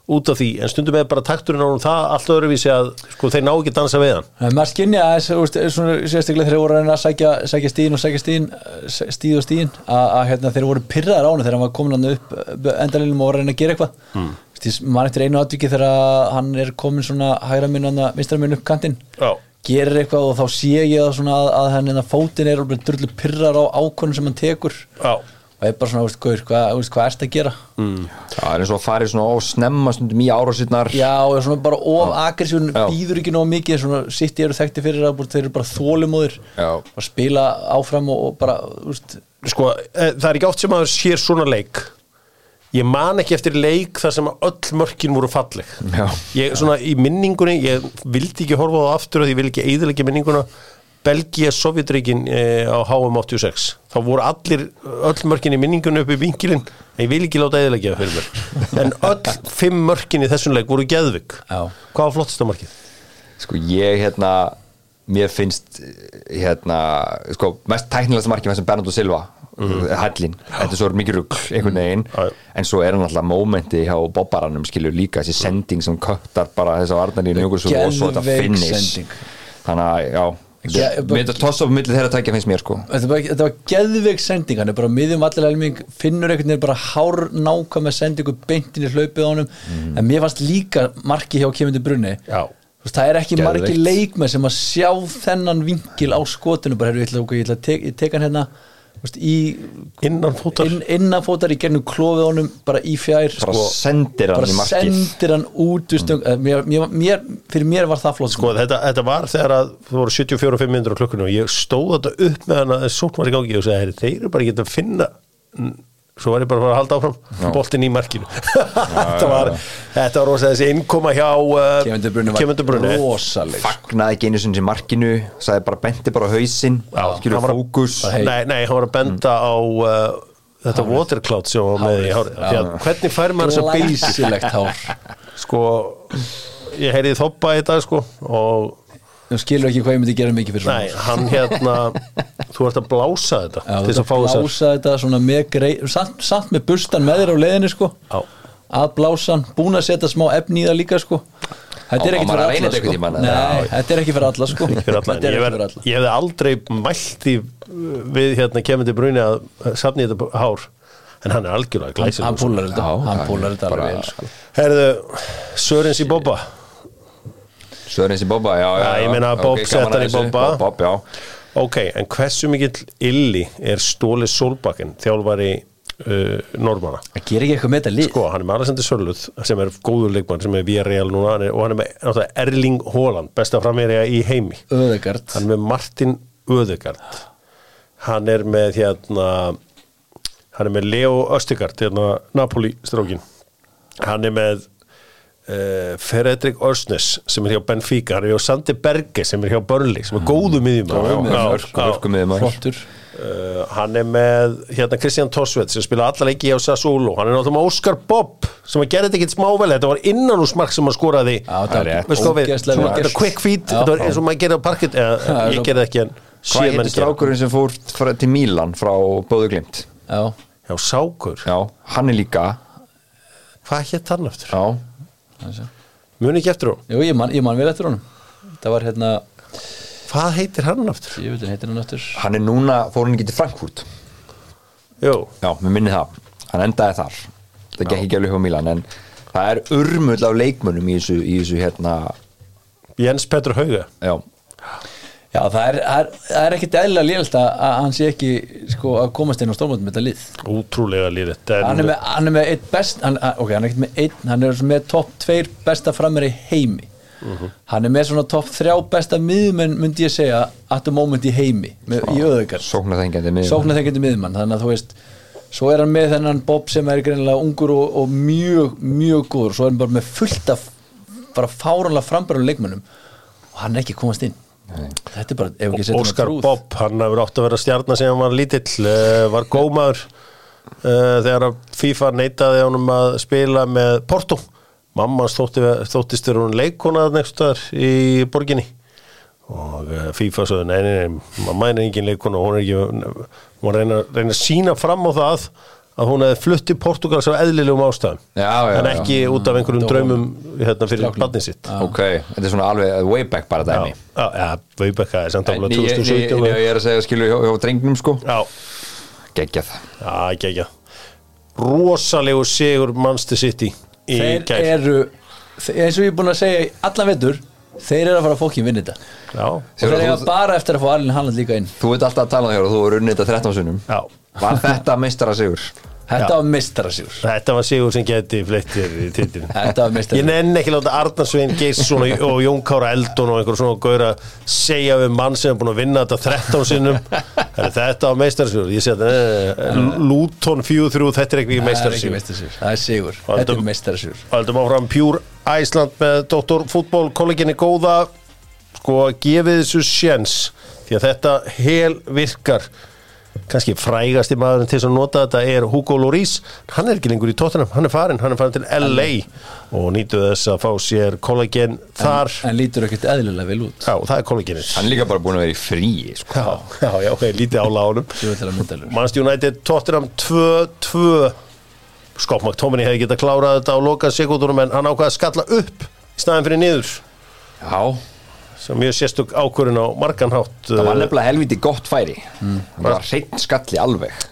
út af því en stundum er bara takturinn á hann það allt öðruvísi að sko, þeir ná ekki að dansa við hann
maður skynja sérstaklega þegar þeir voru að reyna að sækja, sækja stíðin og sækja stíðin, stíð og stíðin að, að hérna, þeir voru pyrraðar á hann þegar hann var komin hann upp endalilum og var að reyna að gera eitthvað mm. maður eftir einu atviki þegar hann er komin svona hægra minn hann vinstra minn upp kantinn
Já.
Gerir eitthvað og þá sé ég það svona að, að hann hérna fótinn er alveg drullu pyrrar á ákvörnum sem hann tekur.
Já.
og er bara svona, veist, gaur, hvað, veist, hvað erst að gera?
Það er eins og að fara svona og snemma stundum í árásirnar.
Já, og svona bara of agressíun
Já.
býður ekki nóg mikið svona sitt eru þekkti fyrir að þeir eru bara þólimóðir
Já.
og spila áfram og, og bara, úst,
sko, eh, það er ekki oft sem maður sér svona leik ég man ekki eftir leik þar sem öll mörkin voru falleg. Ég, svona í minningunni, ég vildi ekki horfa á það aftur og ég vil ekki eðilegja minninguna. Belgia Sovjetríkin eh, á HM 86 þá voru allir, öll mörkin í minningunni upp í vinkilinn, en ég vil ekki láta eðilegja það fyrir mér, en öll fimm mörkin í þessum leik voru geðvik
Já.
hvað var flottasta markið?
sko ég hérna mér finnst hérna sko mest tæknilegast markið með sem Bernardo Silva mm. hællin, þetta er svo mikið rugg einhvern veginn,
Já, já.
en svo er hann alltaf mómenti hjá bobbaranum skilur líka þessi sending sem köttar bara þess að varnarinn og svo þetta
sending.
þannig að já mér þetta tossa upp milli þeirra tækja finnst mér sko.
Þetta var, var geðveik sending. Hann er bara á miðjum allir helming finnur einhvern veginn bara hár náka með sendingu beintin í hlaupið á honum. En mér fannst líka marki hjá kemindi brunni
Já.
Það er ekki
Geðveikt.
margi leikmenn sem að sjá þennan vinkil á skotinu. Bara, heyrðu, ég ætla, að tek, ég tek hann hérna þú veist, í
innan fótar.
Inn, innanfótar í gennum klófið honum bara í fjær
bara
sko,
sendir hann
bara
í markið.
sendir hann út mm. mér, mér, mér, fyrir mér var það flott.
Sko, þetta, þetta var þegar að þú voru 74 og 500 á klukkunum og ég stóð þetta upp með hann að sókn var í gangi og segði, "Heyrðu, þeir eru bara ekki að finna svo var ég bara að fara að halda áfram boltinn í markinu. Þetta var þetta var rosa þessi innkoma hjá uh,
Kevin De Bruyne
Kevin De
var
Bruyne.
rosaleg
fagnaði ekki einu sinni í markinu sagði bara benti bara á hausinn skilur
að-
fókus.
hey.
nei, nei, hann var að benda á uh, þetta watercloud sem var með í hárið að hvernig fær maður þess að bylsi
glæsilegt hár.
Sko, ég heyriði þoppa í dag sko og
þú skilur ekki hvað ég myndi gera mikið fyrir
nei, hann hérna þú ert að blása þetta
Já,
til þess að fá þess
blása þetta svona með grei samt, samt með bustan með þér á leiðinni sko.
Já.
að blásan, búin að setja smá efni í það líka sko. Þetta er ekki fyrir
að
alla sko. Nei, þetta er ekki fyrir alla sko.
Fyrir alla,
þetta
en
er
ég,
ekki fyrir alla.
ég hefði aldrei mælt í við hérna kemur til bruni að safni þetta hár en hann er algjörlega glæsir
hann púlar þetta,
já,
púlar þetta alveg vel sko.
Herðu, Sörens í Bobba
Sörins í Bobba, já, já,
Já, ég meina Bob settan
að
í. Bobba.
Bob, Bob, já.
Ok, en hversu mikill illi er Stóli Solbakken þjálfari uh, Normanna?
það gerir ekki eitthvað með þetta lið?
Sko, hann er með Alexander Sörluð sem er góður leikmann sem er VRL núna hann er, og hann er með Erling Haaland besta framherja í heimi.
Öðegard
hann er með Martin Ödegard hann er með hérna hann er með Leo Östegard hérna Napoli strókin hann er með uh, Fredrik Örsnes sem er hjá Benfica hann er hjá Sandi Berge sem er hjá Burnley sem er góðu
miðjumar
flottur.
Uh, hann er með hérna Kristján Torsveit sem spila alla leiki á Sassuolo. Hann er náttúrulega Óskar Bobb sem að gera þetta ekkert smável þetta var innan úr smark sem að
þetta gert.
quick feed
Já.
þetta var eins og maður gerir á parkett ég gerði ekki en
Hvað heitir strákurinn sem fór til Mílan frá Bóðu Glimt?
já,
Já, Sákur,
Já, hann er líka
hvað hétt hann eftir?
Já,
Muni ekki eftir hún
jú, ég man, ég man vel eftir honum. Það var hérna,
Hvað heitir hann eftir?
ég veit hann heitir hann eftir
hann er núna, fór hann ekki til Frankfurt?
Jú,
Já, mér minni það, hann endaði þar. Það gekk ekki alveg hjá Mílan en það er urmull af leikmönnum í þessu, í þessu hérna,
Jens Petur Hauge.
Já
Já, það er, það er, er ekkit eðlilega lélt að, að hann sé ekki sko, að komast inn á stórmótum með þetta lið.
Útrúlega líðið
hann er með, hann er með eitt best hann, ok, hann er ekkit með einn, hann er með topp tveir besta frammeir í heimi. Hann er með svona topp þrjá besta miðmenn myndi ég segja at the moment í heimi með, í öðugar
sóknarþengjandi miðjumenn.
sóknarþengjandi miðmann þannig að þú veist svo er hann með þennan Bob sem er greinilega ungur og, og mjög, mjög góður svo er hann bara með fullt af bara fáranlega frambærum leikmönnum og hann er ekki komast inn þetta er bara, ef ekki setja
Óskar Bobb, hann hefur átt að vera stjarnar sem hann var lítill, uh, var gómaður uh, þegar að FIFA neitaði honum að spila með Porto. Mamma þóttist þegar hún leikona nefnstar í borginni. Og uh, FIFA sögðu nei, nei, nei, mamma er engin leikona hún er ekki, hún að reyna, reyna að sína fram á það að hún hefði flutt til Portugal sem eðlilegum ástæðum.
Já, já,
en
já.
ekki út af einhverjum draumum hérna, fyrir barnið sitt.
Ok, þetta er svona alveg way back bara
Já,
dæmi.
já, já, Veibekka er samt
En
alveg
ég, ég,
2017
ég, ég er að segja skilu hjá, hjá drengnum sko.
Já,
geggjað.
Já, ekki Rosalegu sigur Manchester City í
þeir
gær.
eru þeir, eins og ég er búin að segja í allan vetur þeir eru að fara að fókin vinna þetta.
Já,
og þeir eiga
þú-
bara eftir að fá Arlinn Halland líka inn.
Þú veit alltaf að tala um þér og þú er unnið þetta 13 sunnum
já.
Var þetta meistara sigur
þetta var mistarasigur
Þetta var sigur sem geti fleittir í titilin
þetta var
Ég
mistarasigur
nenni ekki láta Arnarsvein Geirsson og, Jón Kára Eldon og einhver svona gaur að segja við mann sem er búin að vinna þetta 13 sinnum. Þetta var meistarsjóður Ég segi þetta, Luton 4-3 þetta er ekki
það
meistarsjóður
mistarasigur það er sigur. Þetta er mistarasigur
Haldum áfram Pure Æsland með Dr. Fútból kolleginni góða. Sko gefið þessu sjens því að þetta hel virkar kannski frægasti maðurinn til að nota þetta er Hugo Lloris. Hann er ekki lengur í Tottenham, hann er farin hann er farin til LA og nýtu þess að fá sér kollegen þar.
en lítur ekkert eðlilega vel út.
Já, það er kolleginnir
hann er líka bara búin að vera í fríi sko.
já, já, já, ok, lítið á
að myndalur
Manchester United Tottenham 2-2 Scott McTominay hefði getað klárað þetta á loka sekundunum en hann ákvaði að skalla upp í staðin fyrir niður.
Já,
sem mjög sérstök ákvörðin á marganhátt
það var nefnilega helviti gott færi. Það var hreint skalli alveg.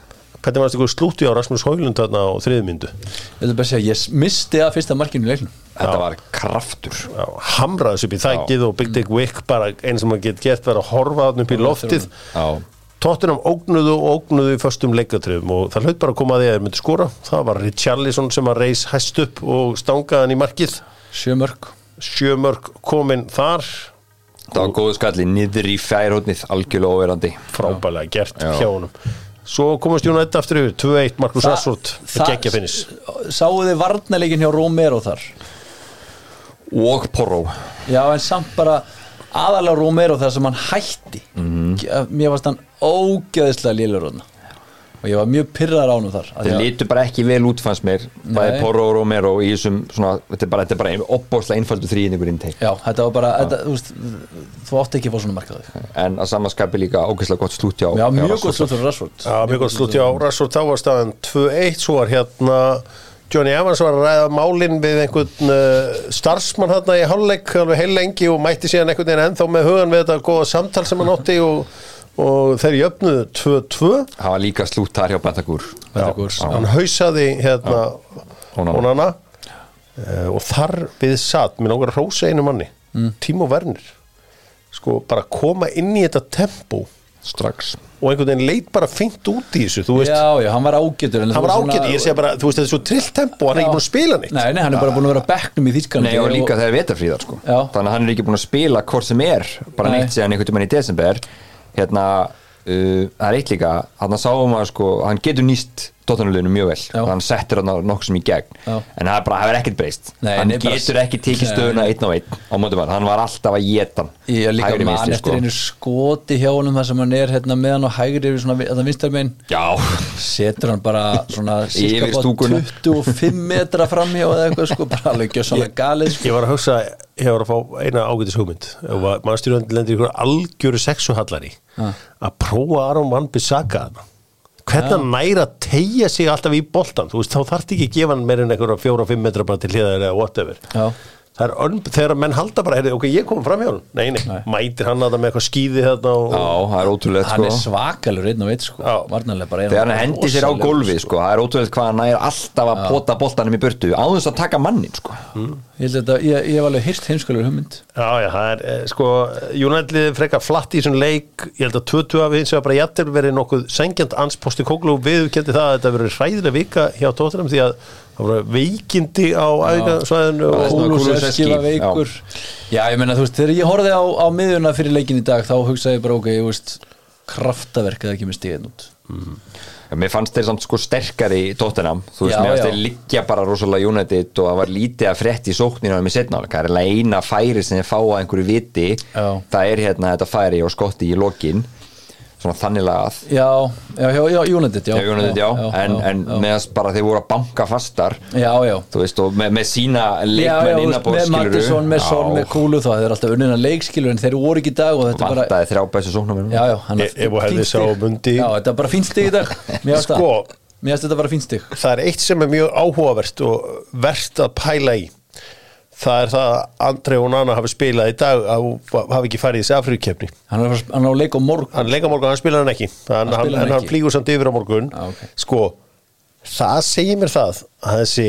Hvernig varst ykkur slúti á Rasmus Haulund þarna á þriðmyndu
ég vil bara segja, ég misti að fyrsta markinu í leiknum.
Þetta var kraftur.
Hamraðis upp í þækið og Big Dick Wick bara einn sem maður get gert var að horfa þarna upp í loftið.
já,
Tottenham ógnuðu og ógnuðu í föstum leikatröfum og það hlaut bara að koma að því að þeir myndi skora. Það var Richarlison sem að reis hæst upp og stangaðan í markið.
Sjömörk
sjömörk kominn þar
það var góðu skalli niður í fjærhóttnið algjörlega óverandi.
Frábælega gert
Já.
hjá honum. Svo komast United aftur yfir 2-1 Markus Rashford
það-
geggja finnis
sáu þið varnarleikin hjá Romero þar?
Og Porro.
Já en samt bara aðalega Romero þar sem hann hætti.
Mhm.
mér varst hann ógeðislega lélur hann og ég var mjög pyrrar ánum þar af því
þeir
að-
lítu bara ekki vel út fannst mér. Bæði. Porro og Romero í þessum svona, þetta er bara, þetta er bara opbóðslega einfaldur þrýðningur inn teik
Já, þetta var bara, þetta, þú veist þú átti ekki að fá svona markaði
en að samanskapi líka ógeðslega gott slúti á
Já,
á
mjög gott slutt fyrir Rashford.
Já, mjög gott slúti á Rashford. Þá var staðan 2-1 svo var hérna Johnny Evans var að ræða málinn við einhvern uh, starfsmann hérna í hálfleik alveg heil lengi og mætti síðan einhvern veginn ennþá með hugan við þetta góða samtal sem hann átti og, og þeir jöfnuðu 2-2
það var líka slút þar hjá
Já, hann hausaði hérna
Onana.
Onana uh, og þar við satt, langar að hrósa einu manni Timo Werner. Sko bara koma inn í þetta tempo.
Strax.
Og einhvern veginn leit bara fint út í þessu þú veist,
Já, já, hann var ágætur en
hann var
svona-
ágætt, ég sé bara þú veist, þetta er svo trillt tempo, hann er ekki búin að spila neitt.
Nei, nei, hann er bara búin að vera bekknum í
Nei og líka þegar vetarfríðar sko.
Já.
Þannig að hann er ekki búin að spila hvort sem er bara
Nei.
neitt síðan einhvern tímann í desember Hérna, uh, það er eitt líka. Að sáum að sko, hann getur nýst Tottenham-liðinu mjög vel.
Já.
og hann settur hann nokkuð sem í gegn.
Já.
en það er bara, það er ekkert breyst.
Nei,
hann getur ekki tekið stöðuna einn á einn á móti mann, hann var alltaf að geta hann.
Ég er líka mann eftir
sko.
einu skoti hjá honum þar sem hann er hérna með hann og hægri yfir svona vi- þetta vinstarmein
Já,
setur hann bara svona cirka
stúkuna.
25 metra framhjá eða eitthvað sko, bara alveg gjössalega galið sko.
Ég var að hugsa, ég var að fá eina ágætis hugmynd mannstyrjandi lendir ykkur algjöru sexuhallari að prófa Aron Van Bissaka hvernig hann næra að tegja sig alltaf í boltan þú veist, þá þarf ekki að gefa hann meir en einhverja fjóra-fimm metra bara til hliðar eða whatever.
Já.
Það er önn, þegar menn halda bara heyrðu, ok, ég kom fram hjá hann, nei, nei,
Nei.
mætir hann að það með eitthvað skýði þarna og,
já, það er ótrúlega
hann er
sko.
svakalur einn og eitt sko. Varnarlega bara er
þegar hann hendi sér á
rosalegur,
gólfið sko, það er ótrúlega hvað hann er alltaf að pota boltanum í burtu á þess að taka mannin sko.
ég, held að þetta- ég, ég hef alveg hýrt heimskalur hugmynd.
Já, já, það er, eh, sko, United frekar flatt í þessum leik, ég held að 20 af það að að voru veikindi á
er
og
Kúluseski var veikur já. ég meina þú veist, þegar ég horfði á, á miðjuna fyrir leikin í dag þá hugsaði ég bara ok, ég veist kraftaverk eða ekki með stíðin út.
Já, mér fannst þeir samt sko sterkari í Tottenham, þú veist,
Já,
mér fannst
já.
þeir liggja bara rosalega United og það var lítið að frétt í sókninu með setnáleika, það er eina færi sem þeir fá að einhverju viti,
Já.
það er hérna þetta færi og skotti í lokin svona þannig lagað.
Já, já, já, já, United já,
Já, United, já, en, en
já.
meðan bara þeir voru að banka fastar
já, já.
þú veist, og með, með sína
Já, já,
leikmenn innabóð
með Mattisson, með Son, með Kúlu þá þeir eru alltaf unnina leikskilur en þeir voru ekki í dag og þetta er bara
vantaði þrjá bæstu sóknum
já, já, hann
Ef- ef þú hefðir
fínt
sá
stig.
Mundi-
já, þetta er bara fínt stig í dag. Mér finnst
Sko.
það- mér finnst þetta bara fínt stig.
það er eitt sem er mjög áhugavert og verðt að pæla í það er það að Andrei og Nana hafi spilað í dag að hafi ekki farið í þessi Afríkjefni
hann hann á leik á morgun.
Hann leika morgun, hann spilar hann ekki. Hann,
Hann
hann,
hann
hann
ekki.
flýgur samt yfir á morgun.
Já, ok.
sko, það segir mér það að þessi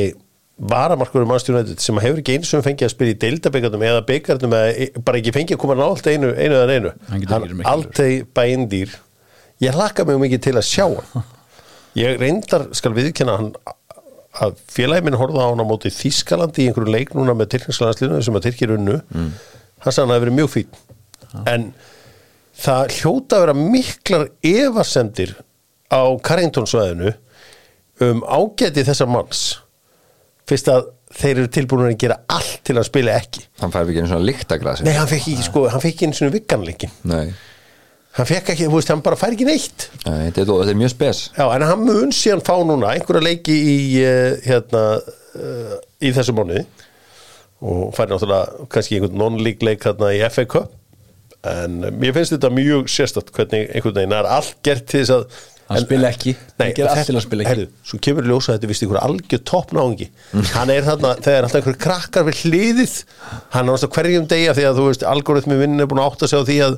varamarkur um mannstjónættið sem hefur ekki eins og fengið að spila í deildabekardum eða bekarnum eða bara ekki fengið að koma nált einu, einu eða einu
Hann verið mikilvægur.
aldrei bæindýr. Ég hlakka mig mikið til að sjá hann. Ég reyndar skal viðkenna hann að félagi minn horfða á hann á móti Þískalandi í einhverju leik núna með Tyrknarslandsliðinu sem að Tyrkir unnu. Mm. hann sagði hann að það hefur verið mjög fín en það hljóta að vera miklar efasemdir á Carrington svæðinu um ágæti þessar manns. Fyrst að þeir eru tilbúin að gera allt til að spila ekki.
Hann fær ekki einu svona líktagrasi
Nei, hann fekk ekki, sko, hann fekk einu svona vikkanleikin
Nei.
Hann fekk ekki, þú veist, hann bara fær ekki neitt.
Nei, þetta, er, þetta er mjög spes.
Já, en hann mun síðan fá núna einhverja leiki í uh, hérna uh, í þessu mánuði. Og fær náttúrulega kannski einhvern non-league leik hérna í FA Cup. En mér finnst þetta mjög sérstætt hvernig einhvern veginn er allt gert til þess að
Hann spila ekki. Hann gerir allt til að spila ekki.
Herðu, svo kemur ljósa þetta vist einhver algjör toppnáðungi hann er þarna, þegar alltaf einhver krakkar við hliðið, hann er náttúrulega hverjum degja því að þú veist, algoritmi vinn er búin að átta sig á því að,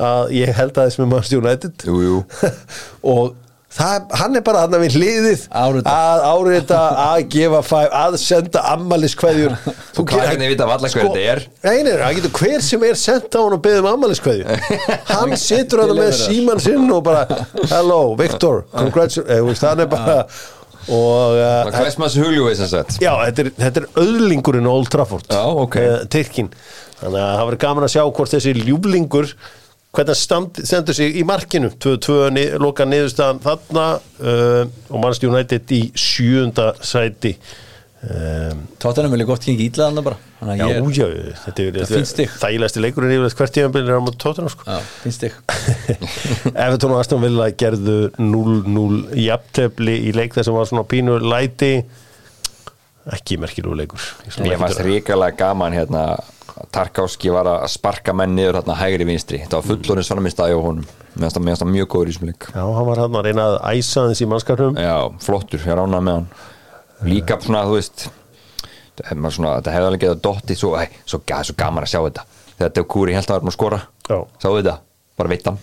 að ég held að þess með maður stjórnættið
Jú, jú.
og það, hann er bara hann við hliðið
Árita.
að árita, að gefa fæf að senda ammaliskveðjur
er hvernig vita varla hver þetta er?
Nei, nei, það getur hver sem er sendt á hann og beðið um ammaliskveðju hann situr hann með
Deliverar.
síman sinn og bara hello, Victor, congratulations hann er bara og uh,
huljúið sem sagt
Já, þetta er, þetta er öðlingurinn Old Trafford
Já, ok.
eh, Tyrkin Þannig að það verður gaman að sjá hvort þessi ljúflingur hvernig stand, stendur sig í markinu? 2-2 ni, loka niðurstaðan þarna uh, og Manchester United í sjúunda sæti. Um,
Tottenham vilja gott gengi ítlaðan bara. Þannig
Já,
ég
já, þetta er,
Það er
þægilegsti leikurinn yfir hvert tíðanbyrð er á tóttunum sko.
Já, finnst þig.
Evertón og Aston Villa gerðu 0-0 jafntefli í leik þess að var svona pínu læti ekki merkilegu leikur.
Mér fannst ríkalega gaman hérna Tarkovski var að sparka menn niður hérna hægri vinstri, þetta var fullorinn svona minn staði á honum, fannst það- fannst það mjög góður í þessum leik.
Já, hann var hann að reyna að æsa þess í mannskapnum.
Já, flottur, ég ránað með hann. Líka svona, þú veist svona, þetta hefði alveg getað dotti svo, svo, svo gaman að sjá þetta. Þegar Deo Kúri held að vera að skora. Sáðu þetta, bara veit hann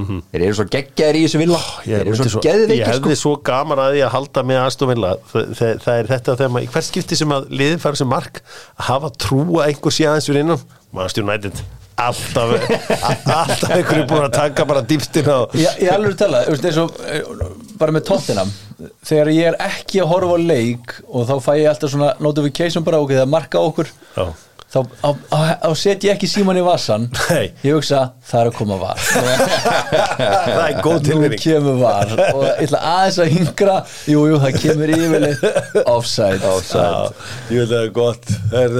Þeir eru svo geggjaðir í þessu villa.
Ég,
Þeir eru svo
svo, ég hefði
sko.
svo gaman að því að halda með Aston Villa. Það, það, það er þetta þegar maður, í hvert skipti sem að liðin fara sem mark að hafa trú að einhver sé aðeins fyrir innan. Manchester United alltaf, a- alltaf einhverju búin að taka bara dýptin á
Ég, ég alveg tala, þú veist, eins og bara með Tottenham. Þegar ég er ekki að horfa á leik og þá fæ ég alltaf svona notification bara ok, það marka okkur.
Já.
Þá á, á, á set ég ekki síman í vassan
Nei.
ég hugsa, það er að koma var
það er góð
nú
tilvinning
kemur var og ég ætla aðeins að hingra jú, jú, það kemur yfirleitt. Offside,
Já, ég veit að það er gott. Er,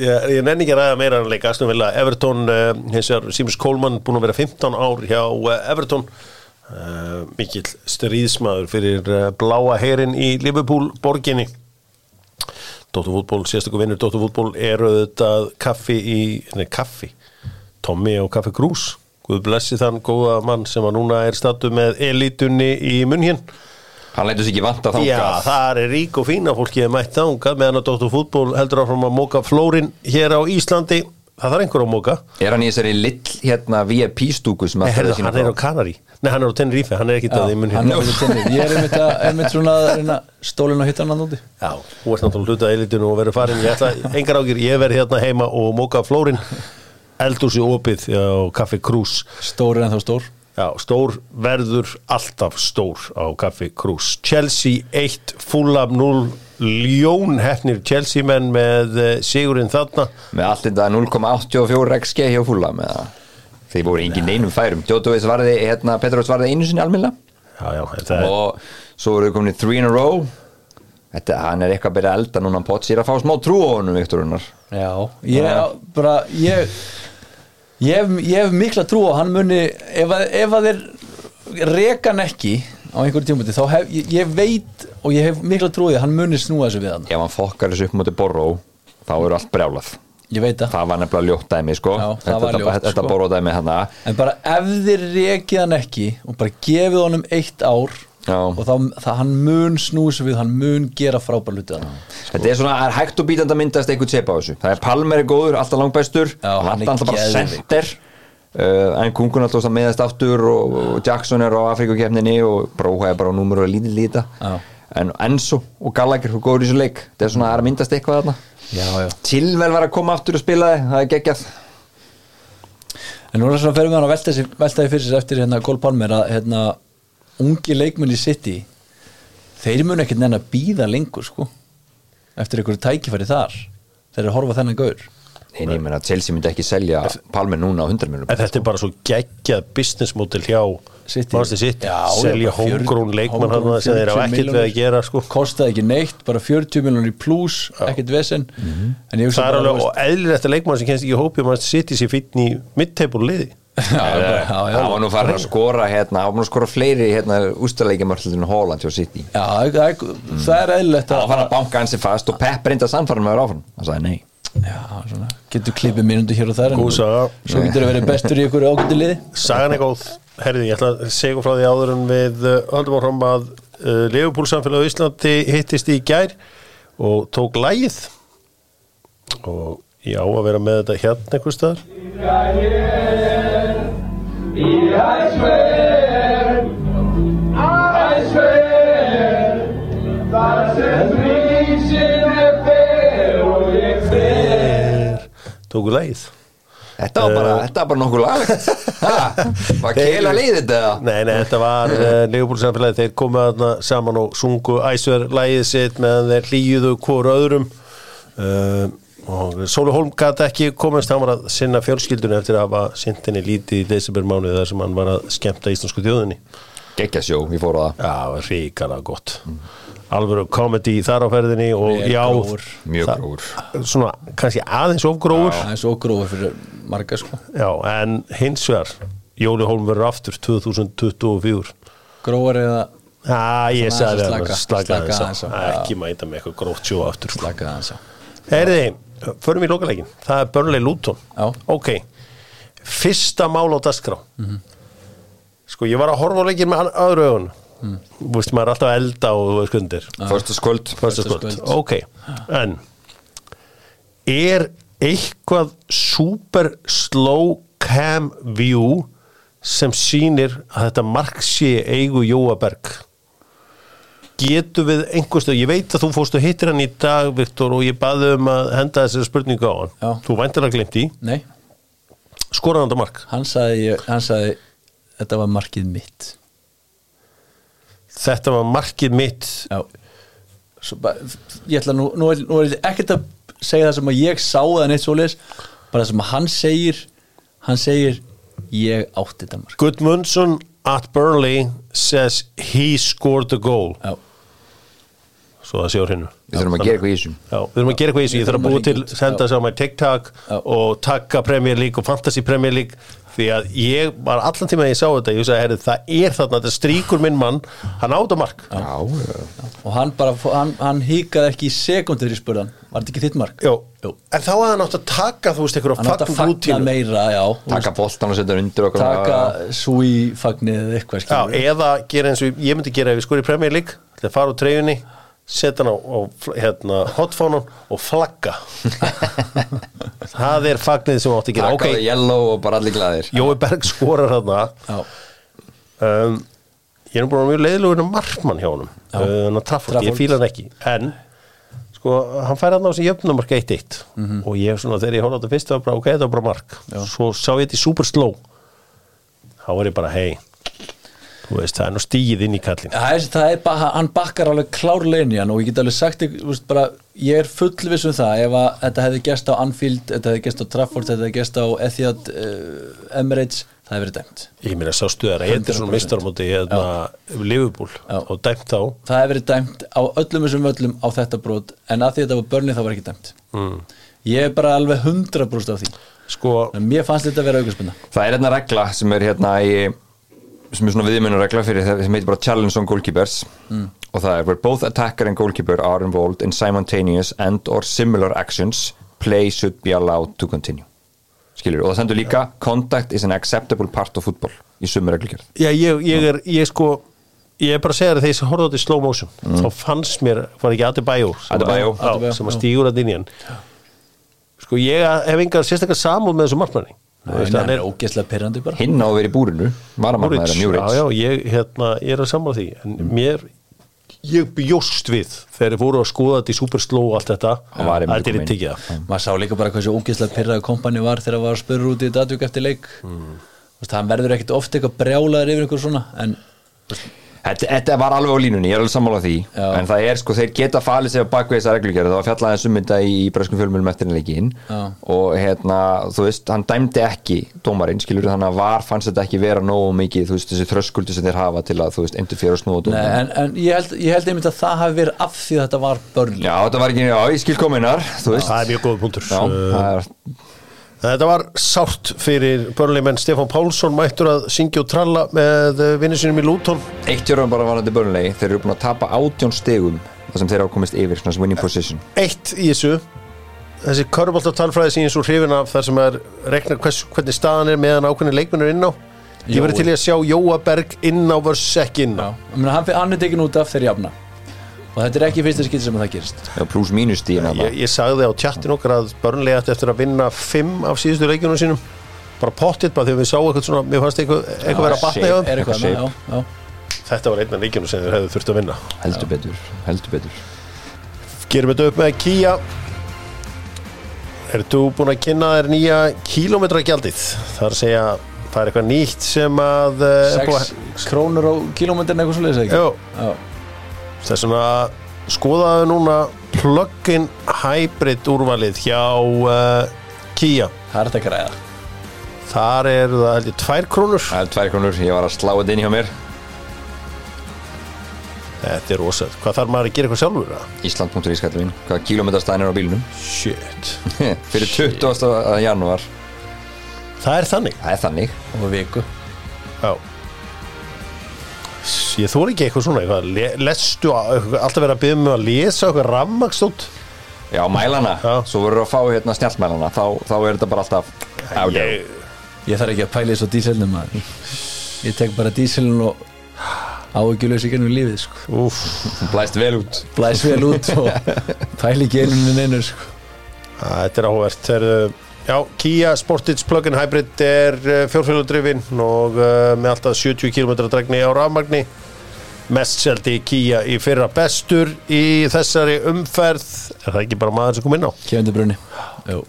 ég, ég nenni ekki að ræða meira en leik Aston Villa, Everton uh, vegar Simus Coleman búin að vera 15 ár hjá uh, Everton. Uh, mikill stríðsmaður fyrir bláa herin í Liverpool borginni Dóttarfútból, sérstaklega vinnur Dóttarfútból eru auðvitað kaffi í, nei kaffi Tommy og Kaffi Krús. Guð blessi þann góða mann sem að núna er statu með elitunni í munn
Hann lætur sér ekki vanta þangað.
Já, það er rík og fína fólki er mætt þangað meðan að Dóttur fútból heldur áfram að móka flórin hér á Íslandi það þarf einhver að móka
Er hann í þessari lill hérna VIP stúku sem
Nei, herðu,
sína
hann er á? Kanari Nei, hann er á Tenerife, hann er ekki það í munn
hann
hérna
ég er einmitt, að, einmitt svona að reyna stólinn á hittan að núti
Já, þú ert náttúrulega hlutað eilitinu og verið farin ég ætla, engar ágjur, ég verið hérna heima og móka flórin eldúsi opið á Kaffi Krús
stóri en þá stór
Já, stór verður alltaf stór á Kaffi Krús. Chelsea 1, Fulham 0 Ljón hefnir Chelsea menn með eh, sigurinn þarna.
Með allt þetta 0,84 XG hjá fúla með það Þeir voru engin neinum færum. Djótovic varði, hérna, Petrovs varði einu sinni
já, þetta er
og svo voru komin í 3 in a row. Þetta, hann er eitthvað að byrja elda núna. Potts, ég er að fá smá trú á honum, Viktor Unnar.
Já, ég er bara ég, ég, hef, ég hef mikla trú á hann muni ef að, ef að þeir reka hann ekki á einhverjum tímputi þá hef ég, ég veit og ég hef mikla trú á því að hann muni snúa þessu við hann.
Ef hann fokkar þessu upp mútið borró þá eru allt brjálað.
Ég veit það,
Það var nefnilega ljótt dæmi, sko.
Já, það
Þetta,
var
þetta,
ljótt,
þetta
sko.
borró dæmi hann
en bara ef þeir rekið hann ekki og bara gefið honum eitt ár
Já.
og þá, það hann mun þessu við hann mun gera frábær hluti hann
Þetta er svona, það er hægt og bítandi að myndast eitthvað sepa á þessu. Það er Palmer er góður, alltaf langbæstur
hann er
alltaf bara center. Uh, En Kungun alltaf meðast aftur og, og Jackson er á Afrikakefninni og Bróha er bara á númur og lítið líta. En Enzo og Gallagher er góður í þessu leik. Það er svona, það er að myndast eitthvað þarna. Tilvel var að koma aftur og spila þið, það er geggjað.
En núna svona ferum við hann að velta því fyrir sér eftir hérna Að ungi leikmenn í City þeir mun ekkert nenn að býða lengur sko eftir einhverju tækifæri þar þeir eru að horfa á þennan gaur.
Nei, nei, menn að Chelsea myndi ekki selja Palmer núna á 100
En
miljonum
þetta er bara svo geggjað business model hjá
City.
Manchester City,
Já,
selja
já, bara 40
homegrown leikmann hann sem þeir hafa
40
ekkert við að gera sko.
kostaði ekki neitt, bara 40 miljonir í pluss ekkert vesen. En ég hugsa
það er alveg og eðlilegt að leikmann sem kennst ekki í hópi og Manchester City sé finn í mid-table
já, já, já, já,
Það var nú farin að skora hérna, það var nú að skora fleiri hérna ústaleikjamörlun Holland hjá City.
Já, það, er- það er eðlilegt
Það var
að
farin að banka hansi fast og Pep reynda að vera áfram. Það sagði nei.
Já, svona, getur klippið mínútu hér og þar en
Góð saga.
svo getur það verið bestur í ykkur ágættu liði.
Sagan er góð, herriði, ég ætla að segja frá því áður en við uh, höldum áfram að uh, Leifupúl samfélag á Íslandi hittist í gær og tók lægið og ég á að vera með þetta hérna einhver staðar tóku lægið
Þetta var bara, þetta var bara nokkuð laglegt Ha, Var keila liðið þetta?
Nei, nei, þetta var uh, Leifupúl samfélagi, þeir komu þarna saman og sungu æsver lægið sitt meðan þeir hlýjuðu hvort öðrum. Uh, og Sóli Holm gæti ekki komast, hann var að sinna fjölskyldunni eftir að hafa sintinni lítið í desember mánuði þar sem hann var að skemmta íslensku þjóðinni.
Geggjasjó, ég fór á það.
Já, ríkala gott. Alvöru komedi þar á ferðinni og
Vel
já
grófur.
Mjög grófur.
Svona, kannski aðeins of grófur.
Það er svo grófur fyrir marga sko.
Já, en hins vegar Jóli Hólm verður aftur 2024
grófur eða
Já, ég sagði
aðeins að
það
slaka-
aðeins
aðeins já.
Ekki mæta með eitthvað gróft sjó aftur
slaka aðeins á.
Heyriði, förum í lokaleikin. Það er Burnley Luton.
Já.
Ok, fyrsta mál á dagskrá. Sko, ég var að horfa á leikin með öðru augun mm. Vist, maður er alltaf elda og þú veist kundir
Föstaskvöld
Föstaskvöld,
Föstaskvöld.
ok. En Er eitthvað super slow cam view sem sýnir að þetta mark sé eigu Jóaberg getur við einhverstu, ég veit að þú fórst og hittir hann í dag Viktor og ég baði um að henda þessari spurningu á hann.
Já.
þú væntir að glimt í,
nei,
skoraði hann þetta mark?
Hann sagði, hann sagði þetta var markið mitt.
Þetta var markið mitt.
Já. Bara, ég ætla nú, nú, er, nú er ekkert að segja það sem að ég sá það neitt svoleiðis bara það sem að hann segir hann segir ég átti þetta mark.
Gudmundsson at Burnley says he scored the goal.
Já,
svo það sé á hreinu.
Við þurfum að gera eitthvað í þessum
Já, við þurfum að gera eitthvað í þessu, ég þarf að búa til senda sér á mig TikTok og takka Premier League og Fantasy Premier League því að ég var allan tíma að ég sá þetta ég sagði, herri, það er þarna, þetta stríkur minn mann hann áta mark.
Já, já.
og hann bara, hann, hann híkaði ekki í sekundir í spurðan, var þetta ekki þitt mark?
Jó.
Jú.
en þá að hann átt að taka þú veist, einhverja
hann átti að
fagn
fagna meira, já
Taka boltan og setja undir okkur.
Taka súi fagnið eða eitthvað
Já, eða gera eins og ég myndi gera ef ég skor í Premier League ætla að fara úr treyjunni setja hann á, á hérna, hotfónun og flagga. Það er fagnið sem átti að gera.
Taka
ok,
það yellow og bara allir glæðir
Jói Berg skorar
já,
um, ég er vera mjög leiðilegur en markmann hjá honum.
Já.
uh, Trafford, ég fíla hann ekki. En sko, hann fær hann á þessi jöfnumark 1-1
Mhm.
og ég svona þegar ég horfði á þetta fyrst það var bara, ok, þetta var bara mark. Svo sá ég þetta í super slow. Þá var ég bara, hei veist, það er nú stíð inn í kallin
það er, það er bara, hann bakkar alveg hann og ég get alveg sagt veist, bara, ég er fullviss um það ef að þetta hefði gæst á Anfield, þetta hefði gæst á Trafford, þetta hefði gæst á Etihad uh, Emirates, það hefði verið dæmt.
Ég meina sá stuðar að þetta er svona
100%.
mistarmóti hérna, Liverpool
Já.
og dæmt þá?
Það hefði verið dæmt á öllum þessum öllum á þetta brot, en að því þetta var börni það var ekki dæmt. Mm. ég er bara alveg 100% af því.
Sko,
mér fannst þetta að vera aukarspunna
Það er hérna regla sem er svona viðmjönu regla fyrir það sem heitir bara challenge on goalkeepers. Og það er where both attacker and goalkeeper are involved in simultaneous and or similar actions play should be allowed to continue. Skilur, og það sendur líka contact is an acceptable part of football í sumur reglugjörð
já, ég, ég er ég sko, ég er bara að segja þér þegar ég horfði á þetta í slow motion þá fannst mér, var ekki Adebayo
Adebayo.
sem að
já.
stígur að hann sko, ég hef engar sérstaklega samúð með þessu markmanni
Hann er ógeðslega pyrrandi bara.
Hinn á að vera í búrinu varamarna er
Múrits,
mjög
já, já, ég, hérna, ég er að samla því en mér, ég bjóst við þegar ég fóru að skoða þetta í superslow og allt þetta,
einmitt
þetta er í það
maður sá líka bara hversu ógeðslega pyrraði kompani var þegar það var spurur út í datvik eftir leik. Mm. hann verður ekkit ofta eitthvað brjálaður yfir einhver svona en
Þetta, þetta var alveg á línunni, ég er alveg sammála því.
Já.
en það er sko, þeir geta falið sig á bakvið þessa reglugjörð, það var fjallaði um þetta í, í breskum fjölmjölum eftir leikin og hérna, þú veist, hann dæmdi ekki dómarinn, skilur, þannig að var fannst þetta ekki vera nógu mikið, þú veist, þessi þröskuldi sem þeir hafa til að, þú veist, endur fyrir að snúa
Nei,
dómarinn.
en, en ég, held, ég held einmitt að það hafi verið af því að þetta var börn.
Já, þetta var ekki, já, ég skil kominar, þú veist
Þetta var sárt fyrir börnleimenn Stefán Pálsson mættur að syngja og tralla með vinnu sinum í Lúton
eitt jörgum bara varandi börnlegi, þeir eru búin að tapa átjón stegum þar sem þeir hafa komist yfir, svona sem winning position.
Eitt í þessu. Þessi köruboltartalfræði sem ég er svo hrifin af þar sem er rekna hvers, hvernig staðan er meðan ákveðin leikmennur inn á. Ég verði til að sjá Jóa Berg inn á vörs ekki inn á
Ég meina, hann, hann er tekin út af þeir jafna og þetta er ekki fyrsta skil sem að það gerist.
Já, pluss mínus stíðin
ég, ég sagði á tjattin okkar að börnlega eftir að vinna fimm af síðustu leikjunum sínum. Bara pottitt bara þegar við sáum eitthvað svona mér fannst eitthvað, eitthvað vera að batna
er já, já.
Þetta var einn af leikjunum sem þeir hefðu þurft að vinna.
Heldur betur, heldur betur.
Gerum þetta upp með Kia. Ertu búin að kynna þér nýja kílómetragjaldið? Það er að segja, það er eitthvað nýtt sem að eh, er búið
sex krónur á kilómetrin eitthvað svo leiðis.
Þess vegna skoðaðu núna plug-in hybrid úrvalið hjá uh, Kia
það er þetta að græða
Þar er það held ég tvær krónur
Það er tvær krónur, ég var að slá þetta inn hjá mér
Þetta er rosað. Hvað þarf maður að gera eitthvað sjálfur?
Ísland.is kallar mín Hvaða kílómetrastæðin er á bílnum
Shit.
Fyrir 20. janúar
Það er þannig.
Það er þannig
og viku
Já. Ég þóri ekki eitthvað svona, eitthvað, le- lestu alltaf vera að byggja mig að lesa eitthvað rammakstótt.
Já, mælana,
Já.
svo verður að fá hérna snjallmælana þá, þá er þetta bara alltaf there.
Ég,
Ég þarf ekki að pæla þessu díselnum Ég tek bara díselin og áhyggjulös í gennum lífið sko.
blæst vel út
Blæs vel út og pæla ekki einum en einu sko.
þetta er áhvert. Er, já, Kia Sportage Plug-in Hybrid er fjórfélagdrifin og uh, með alltaf 70 km dregni á rafmagni. Mest seldi Kia í fyrra bestur í þessari umferð. Er það ekki bara maður sem kom inn á?
Kefandi brunni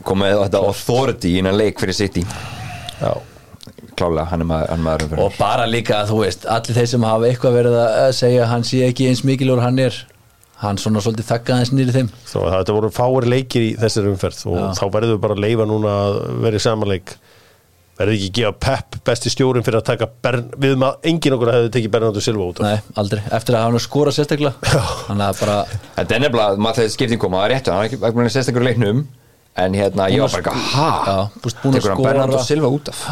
komið þetta authority innan leik fyrir City
Já.
klálega, hann er maður, hann maður umfyrir
Og bara líka að þú veist Allir þeir sem hafa eitthvað verið að segja að Hann sé ekki eins mikilur hann er Hann svona svolítið þakka aðeins nýri þeim
að þetta voru fáir leikir í þessari umferð og
Já.
þá verður við bara að leifa núna að vera í samanleik verður ekki að gefa Pep besti stjórin fyrir að taka Bern, við maður, engin okkur hefði tekið Bernardo Silva út af.
Nei, aldrei, eftir að hann skora sérstaklega Þannig að bara
Þetta er nefnilega, maður þegar skipting koma, það er réttu hann er ekki ekki búin að sérst einhverju leiknum en hérna, ég var bara hæ? Tekur hann Bernardo Silva út af?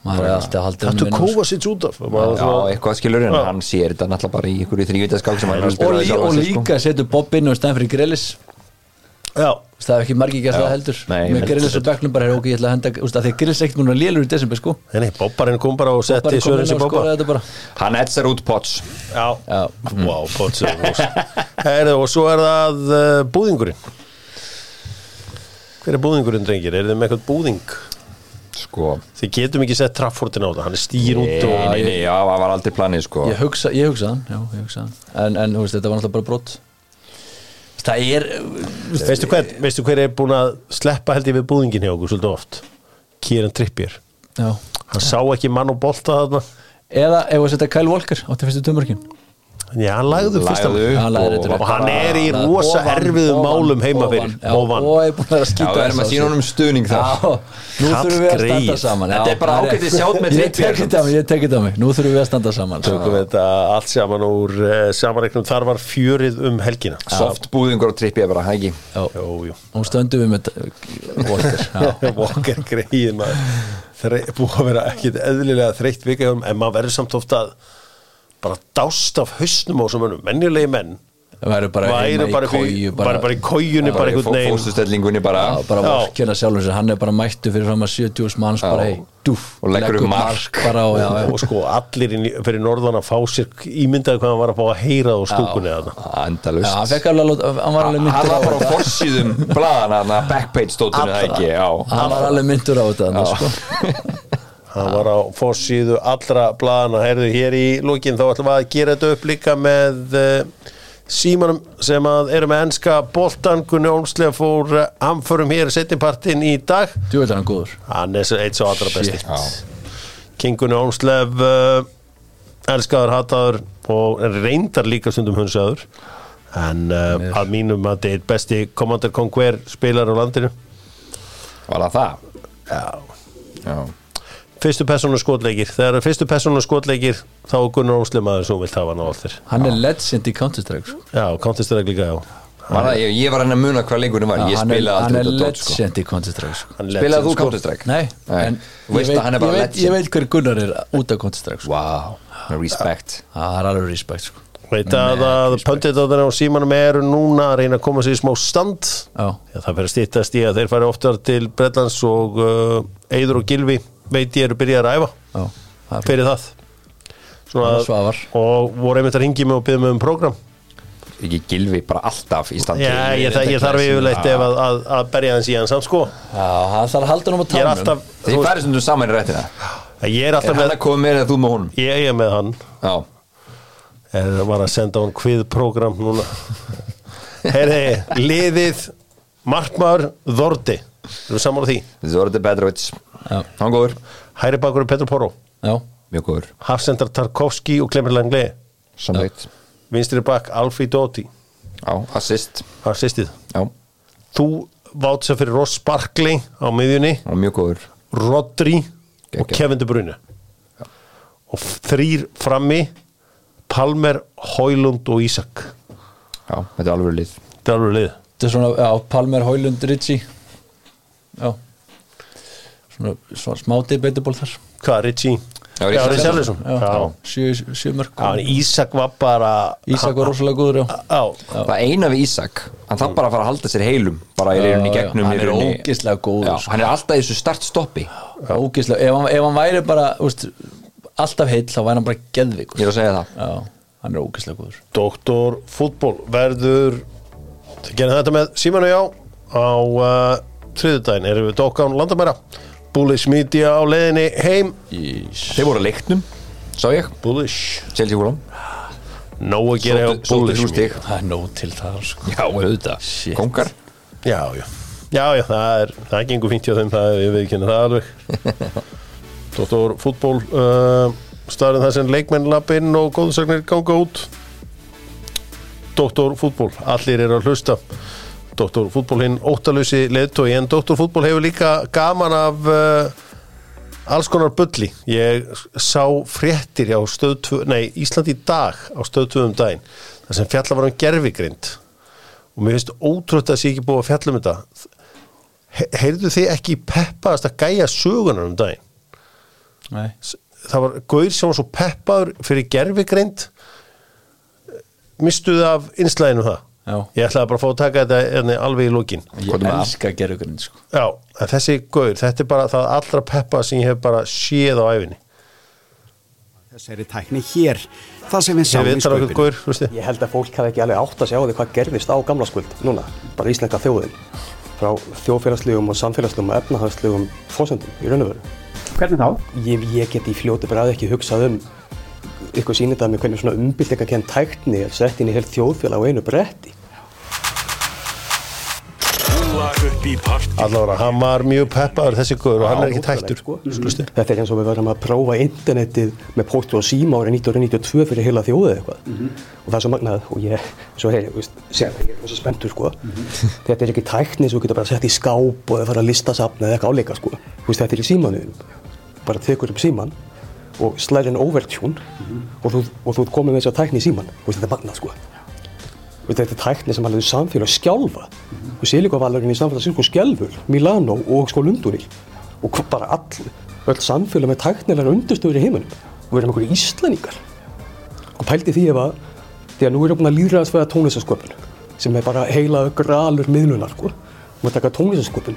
Maður er alltaf haldið
Þetta
honum inn á, sko.
Kovacic út af?
Já, eitthvað skilur en hann sér þetta náttúrulega bara í einhverju þrývitaskák sem hann er að
Og,
spila
lí,
sjálfan
og
sig, sko.
líka setur Bob inn og stæðan fyrir Grelis
Já,
Það er ekki margir gert það heldur.
Heldur
Grelis og Becknum bara er ok, ég ætla að henda að að Grelis er ekkert núna lélur í desember sko.
Nei, nei, Bobbarinn kom bara og setti
kom inn
Sörens í
og
Bobba
skoraði þetta bara.
Hann etsar út pots
Já,
Já.
wow, Herðu, og svo er það uh, búðingurinn. Hver er búðingurinn, drengir? Er þið með eitthvað búðing?
Sko.
Þið getum ekki sett traffórtin á það, hann er stýr út
Nei,
og
nei, nei, já, það var aldrei planið sko.
Ég hugsa, ég hugsa hann, já, ég hugsa hann. En, en þú veist, þetta var náttúrulega bara brott Það er
Veistu hver, veistu hver er búin að sleppa held ég við búðingin hjá okkur svolítið oft? Kieran Trippier.
Já.
Hann sá ekki mann og bolta þarna.
Eða ef að setja Kyle Walker átti fyrstu tömörkin
Já, hann lagði fyrsta
Lagði
mark.
upp
Hann lagði
og var
Og hann er í rosa erfiðum málum heima fyrir
já. Og er búin að
Já,
skýta
við erum að sína honum stuðning
Já,
þar
nú þurfum við að standa saman
Þetta
já,
er bara
það
ágætið sjátt með
mig, ég tek þetta á mig. Nú þurfum við að standa saman.
Tökum við þetta allt saman úr uh, samanreiknum. Þar var fjörið um helgina.
Soft búðingur og trippi er bara, það ekki?
Já,
Jú, jú.
Nú stöndum við með Walker Já,
Walker greið Búið að vera ekkit eðlilega þreytt vika En maður verður samt ofta að Bara dást af hausnum á þessum mönnum. Menjulegi menn
það væri bara
bara,
í kóju
bara, bara í kójunni Bara einhvern veginn.
Fóstustellingunni bara.
Já, bara vorkjörna sjálfur sér, hann er bara mættu fyrir fram að 70 manns bara, hei, dúf
Og leggur upp mark.
bara á, já, já.
og sko allir inn, í- fyrir norðan að fá sér ímyndaði hvað hann var að fá að heyra á stúkunni þarna.
Já,
Endalust
hann hann var alveg
Hann
myndur á
var bara á
þetta.
forsýðum blaðan að backpage stóttunni það ekki
hann var alveg myndur á þetta
hann var á fórsíðu allra blaðana heyrðu hér í lókin þá ætlum við að gera þetta upp líka með uh, símanum sem að eru með enska boltan Gunni Olmslega fór uh, amförum hér setnipartin í dag.
Djú veit hann góður.
Hann er eitt svo allra besti. King Gunni Olmslev uh, elskaður, hataður og reyndar líka stundum hunsaður. En uh, að mínum að þetta er besti Commander Conquer spilar á landinu.
Var það það?
Já.
Já
fyrstu persónu skotleikir þegar er fyrstu persónu skotleikir þá er Gunnar Ósli maður sem þú vilt hafa hann á alltaf
hann er legend í Counter-Strike sko.
já, Counter-Strike líka já
Var það, ég, ég var hann að muna hvað leikurinn var Ég
hann er,
spilaði
hann
aldrei
er
þetta dót sko
legend í Counter-Strike sko.
Hann er
Spilaði þú
sko.
Counter-Strike?
nei, en ég
hann er
veit,
legend.
ég veit hver Gunnar er út af Counter-Strike sko.
Wow, respect
það er alveg respect sko.
veit að, að pöndið á þennan á símanum eru núna að reyna að koma sér í smá stand
já,
já, það fyrir að stýttast í að þeir fari oftar til Bretlands og uh, Eidur og Gilvi veit ég eru byrjað að æfa
já, það er
fyrir það. Svona,
Það
og voru einmitt að ringi mig og byggja mig um program
Ekki gilvi bara alltaf í standi
já, ég, það, ég þarf yfirleitt ef að, að, að berja hans í hans samt sko.
Já, hann þarf að halda hann á
ég er
tánum.
Þið
þú
færið stundum saman í rættina.
Ég er
Er
alltaf
hann
með
með þú honum?
ég er með hann. Er var að senda hún hvið program núna. Herri, liðið markmaður Þordi. Erum við saman á því?
Zordi Bedrovic
Já.
Hann góður.
Hæri bakur er Petr Porro.
Já,
Mjög góður.
Hafsendar Tarkovski og Klemur Langley.
Samveit
vinstri bak Alfí Dóti
Já, assist.
Assistið.
Já,
þú vátsa fyrir Ross Barkley á miðjunni.
Er mjög góður.
Rodri og. Kevin De Bruyne. Og þrýr frammi Palmer, Hoylund og Ísak.
Já, þetta er alveg lið.
Þetta er alveg lið.
Þetta er svona, já, Palmer, Hoylund, Ritchie. Já smá debatable þar.
Hvað, Ritchie?
Já,
Já,
Richarlison.
Richarlison.
Já,
Já.
sjö, sjö mörg
Já, en Ísak var bara
Ísak var rosalega góður, já.
Já,
Það eina við Ísak, hann þarf bara að fara að halda sér heilum bara í
já,
gegnum
hann er ógeðslega góður,
Já,
sko.
Hann er alltaf í þessu start-stoppi.
Ógeðslega, ef, hann- ef hann væri bara úst, alltaf heill, þá væri hann bara geðvikur
Ég er að segja það.
Já, hann er ógeðslega góður.
Doktor fútból verður gerir þetta með Símanu já. Á uh, þriðudaginn erum við Dokkan landamæra Bullish Media á leiðinni heim.
Ís.
Þeir voru að leiknum, sá ég.
Bullish,
Chelsea Húlam
nóg að gera hjá
Sóttu
Bullish
stig.
Það er nóg til það sko.
Já, auðvitað.
Shit.
Kongar.
Já, já, já, já, það er það gengur fínt hjá þeim, það er við kynna það alveg. Doktor fútból uh, staðurinn það sem leikmenn lappinn og góðsagnir ganga út. Doktor fútból, allir eru að hlusta Doktor fútból hinn óttalusi leðtói en Doktor fútból hefur líka gaman af uh, alls konar bulli. Ég sá fréttir á stöð 2, nei Ísland í dag á stöð 2 um daginn þar sem fjalla var um gerfigrind og mér finnst ótrútt að sé ekki búið að fjalla um þetta. He- heyrðu þið ekki peppaðast að gæja sögunar um daginn?
Nei.
Það var Gaur sem var svo peppaður fyrir gerfigrind mistuðu af innslæðinu það
Já.
ég ætlaði bara að fá að taka þetta hérna alveg í lókin
Ég
Hvað er með það?
elska gerðugurinn sko.
já, en þessi Gaur, þetta er bara það allra peppa sem ég hef bara séð á æfinni
Þessari tækni hér, það sem við
ég
sjáum í sköpun.
Gaur, þú veist
Ég held að fólk hafi ekki alveg átt að sjá því hvað gerðist á gamla skuld núna, bara íslenska þjóðin frá þjóðfélagslegum og samfélagslegum og efnahagslegum fósendum í raun og veru.
Hvernig þá?
Ég, ég get í fljótu bræði ekki hugsað um ykkur sýnir það með hvernig svona umbyltinga kenn tækni er sett inn í heilt þjóðfélag á einu bretti.
allavega, hann var mjög peppaður þessi Gaur og hann er ekki tættur.
Sko. Þetta er eins og við verðum að prófa internetið með póstu og síma árið 1992 fyrir heila þjóðið eitthvað. Og það er svo magnað og ég, svo sér það, ég er svo spenntur sko. Þetta er ekki tækni sem þú getur bara sett í skáp og það fara að listasafna eða eitthvað áleika sko. Þetta er í símanuðum bara tekur upp síman og slæðir en overtune og þú, og þú ert komið með þess að tækni í síman veist, þetta er magnað sko. Veist, þetta er tækni sem alveg samfélag skjálfa. Og Silikovallarinn í samfélag sko skjálfur, Milano og sko Lundunil og bara all, öll samfélag með tæknilegar undirstöður í heiminum. Og við erum einhverju íslendingar. Og pældi því ef að því að nú erum við búin að líðræðast veða tónlistasköpun sem er bara heila gralur miðlunar sko, og að taka tónlistasköpun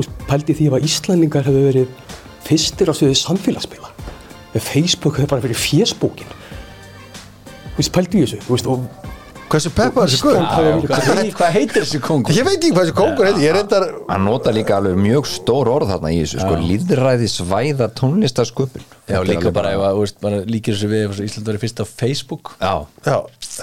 og pældi því ef að íslendingar hefur verið fyrstir á sviðið samfélagsmiðla ef Facebook hefur bara verið fésbókin. Þú veist, pældi í þessu þú veist, og
hversu peppaður þessi
já, hvað, heit- hvað heitir þessi kongur?
ég veit ekki hvað þessi kongur heitir, ég reyndar
Hann nota líka alveg mjög stór orð þarna í þessu sko, líðræði svæða tónlistasköpun
Já, líka bara líkir þessu við Ísland verið fyrst á Facebook.
Já,
Já,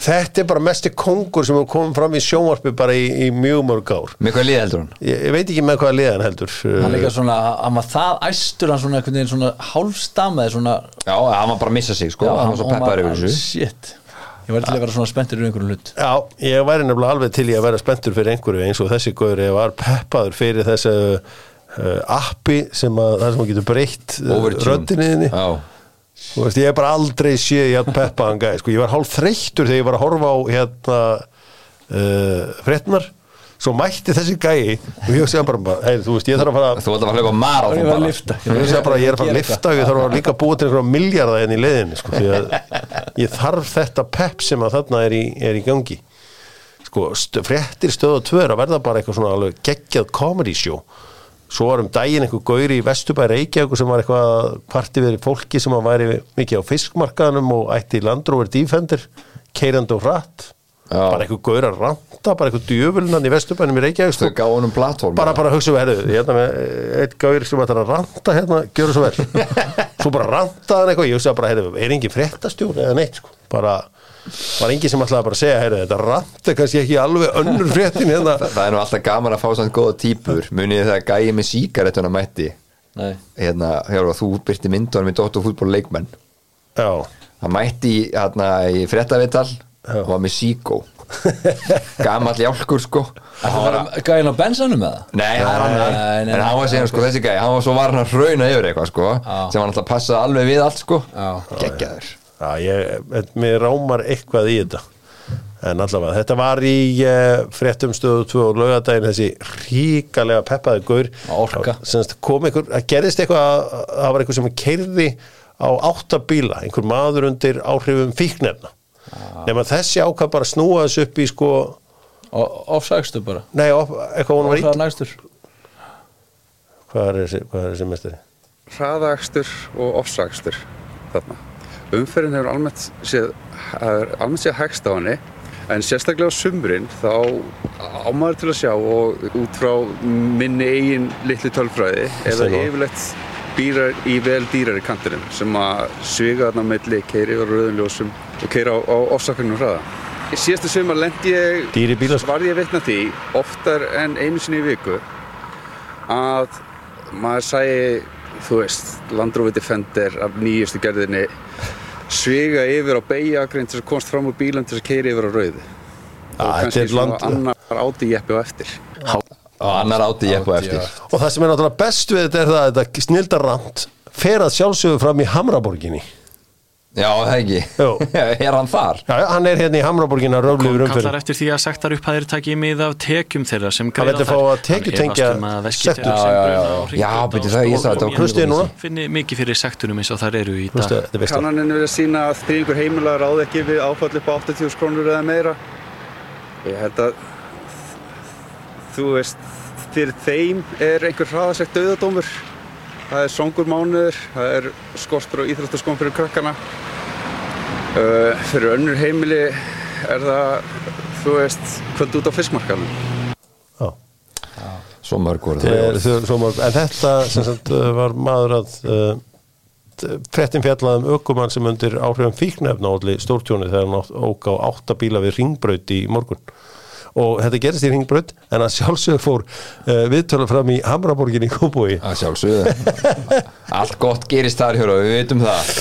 þetta er bara mesti kongur sem komið fram í sjónvarpi bara í, í mjög mörg ár.
með hvað lið heldur hann?
Ég, ég veit ekki með hvaða liðan heldur.
hann líka svona, hann var það æstur hann svona svona hálfstamaði svona
Já, hann var bara að missa sig sko, hann var svo peppaður yfir þessu.
shit, ég var til að vera svona spenntur í einhverjum hlut
Já, ég væri nefnilega alveg til í að vera spenntur fyrir einhverju eins og þessi góður ég var peppaður fyrir þessu uh, appi sem að það sem að getur breytt uh,
Overtune.
röddinniðinni.
Já,
Þú veist, ég hef bara aldrei séð ég að peppaðan gæði. Sko, ég var hálf þreyttur þegar ég var að horfa á hérna uh, fréttunar svo mætti þessi gæi og ég hugsaði bara, bara hey, þú veist, ég þarf að fara
þú ætti að fara að hlaupa marathon
Ég var að
bara.
lifta.
Ég hugsaði bara ég er að fara að lifta og ég þarf að líka búa til einhverja miljardar enn í leiðinni sko, því að ég þarf þetta pepp sem að þarna er í, er í gangi sko, st fréttir stöð og tvör að verða bara eitthvað svona alveg geggjað comedy show svo var um daginn einhver gauri í Vesturbæ Reykjavík sem var eitthvað parti við fólki sem að væri mikið á fiskmarkaðanum og ætti Land Rover Defender keirandi og hratt
Já.
bara einhver gaur að ranta bara einhver djöfulnan í Vesturbænum í Reykjavík sko.
Gáðu honum platform
bara bara hugsa við herðu, hérna með eitt gaur sem ætlar að ranta hérna, gjöru svo vel. Svo bara rantaði hann eitthvað, ég hugsa bara herðu, er engin fréttastjórn eða neitt sko, bara var engin sem ætlaði bara að segja herðu, þetta ranta kannski ekki alveg önnur fréttin hérna,
Það, það er nú alltaf gaman að fá svona góða típur. Munið þegar gæi með sígarettuna mætti?
Nei.
Hérna, hérna þú byrti myndunum í Dóttur fútból leikmenn.
Já.
Hann mætti í, hérna, í fréttavital og var með síkó Gamall jálkur sko.
Það var gæðin á bensanum með það?
Nei, það er annar.
Nei, nei,
En hann var síðan sko þessi gæi Hann var svo var hann að hrauna yfir eitthvað sko. Sem hann alltaf passaði alveg við allt sko.
Já.
Geggjaður.
Já, ég, mér rámar eitthvað í þetta. En allavega, þetta var í uh, fréttum stöðu 2 og laugadaginn þessi ríkalega peppaði gaur.
Orka.
Semst, kom einhver, að gerðist eitthvað að að það var einhver sem keirði á átta bíla, einhver maður undir áhrifum fíknefna
Ah.
nema þessi ákvað bara snúa þessu upp í sko,
Offsækstu bara
nei, eitthvað hún var
Offsækstu
ít
nægstur
hvað er þessi, er mestari?
hraðakstur og ofsakstur þarna. Umferðin hefur almennt séð, er almennt séð hægst á henni en sérstaklega á sumrin þá ámaður til að sjá og út frá minni eigin litlu tölfræði eða
Segðu það.
yfirleitt býrar í vel dýrari kantinum sem að sviga þarna á milli, keiri yfir rauðum ljósum og keiri á, á ofsakarnum hraða. Í síðastu sumar lendi ég, varð ég veitna því oftar en einu sinni í viku að maður sæi, þú veist, Land Rover Defender af nýjustu gerðinni sviga yfir á beigjakrein til þess að komast fram úr bílum til þess að keiri yfir á rauði
Ah,
og kannski svona
land-
annar áti jeppi á eftir
og annar átti ég på eftir.
Og það sem er náttúrulega best við þetta er það að þetta snildarrand fer að sjálfsögðu fram í Hamraborginni.
Já, það ekki? Er hann þar?
Já, hann er hérna í Hamraborginna röfliður
kallar
umferð.
eftir því að sektar upphæðir taki mið af tekjum þeirra sem
Hann
greiða
vildi fá að tekjutengja sektir.
Já, já, byrju, það- ég sá þetta á
Hlustið núna.
finni mikið fyrir sektunum eins og þar eru í
Hlustu,
dag
er
Kannaninn vilja sína að þrýingur heimilega ráði ekki við áfall upp á 80 krónur eða meira. Ég held að þú veist fyrir þeim er einhver hraðasegt döðadómur það er songur mánuður það er skortur og íþróttaskóm fyrir krakkana. Uh, fyrir önnur heimili er það þú veist kvöld út á fiskmarkanum
Já.
svo mörg voru það
svo mörg- En þetta sem sagt, var maður að uh, frettin fjallaðum ökumann sem undir áhrifum fíknefna allir stórtjóni þegar hann ók á átta bíla við ringbraut í morgun og þetta gerist í ringbraut en að sjálfsögur fór uh, viðtölu fram í Hamraborgin í Kópói
að sjálfsögðu. Allt gott gerist þar og við veitum það.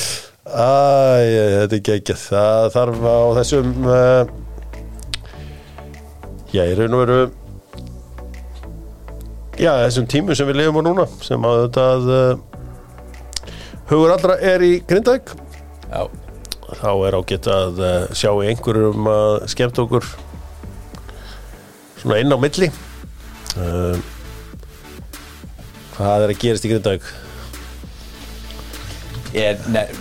Æ, þetta er geggjað. Það þarf á þessum uh, já, í raun og veru já, þessum tímum sem við lifum á núna sem að þetta uh, hugur allra er í Grindavík.
Já,
þá er ágætt að sjá einhverjum að skemmt okkur svona inn á milli. Uh, hvað er að gerast í Grindavík?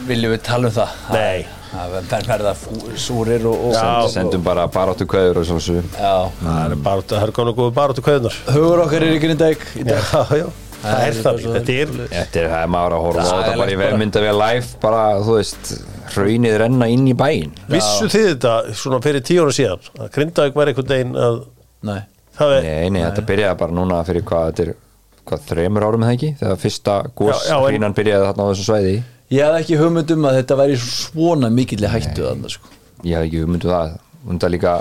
Viljum við tala um það?
Nei.
Það ver- verða súrir og, og
Já.
sendum bara baráttu kveður og svona
það er bara, það er konar góð bara áttu kveðunar
Hugur okkar er í Grindavík í dag.
Já, já, það er það þetta er
Þetta er það er maður að horfa á þetta bara í vefmynda við live bara, þú veist, hraunið renna inn í bæinn.
Vissu þið þetta svona fyrir tíu ára síðan að Grindavík var einhvern veginn að
Nei,
er,
Nei, nei, þetta byrjaði bara núna fyrir hvað, þetta er hvað, þreymur árum eða ekki, þegar fyrsta góshrínan byrjaði þarna á þessum svæði.
Ég hafði ekki hugmynd um að þetta væri svona mikill hættu þarna sko.
ég hafði ekki hugmyndu það. Og það líka,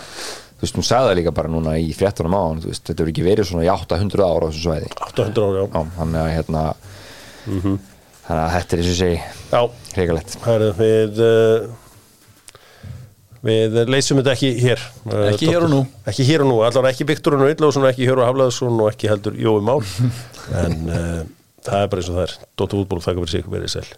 þú veist, hún sagði það líka bara núna í fréttunum á hann, þú veist, þetta hefur ekki verið svona í 800 ára á þessum svæði.
800 ára, já.
Þannig að hérna þannig að þetta er ég segi
Herðu, við uh, við leysum þetta ekki hér. Uh,
Ekki hér og nú.
Ekki hér og nú, allar ekki Viktorinn og Ylláðsson ekki hér og Haflaðsson og ekki heldur Jói Már. En uh, það er bara eins og það er. Dóttur útból, þakka fyrir sig, verið sæl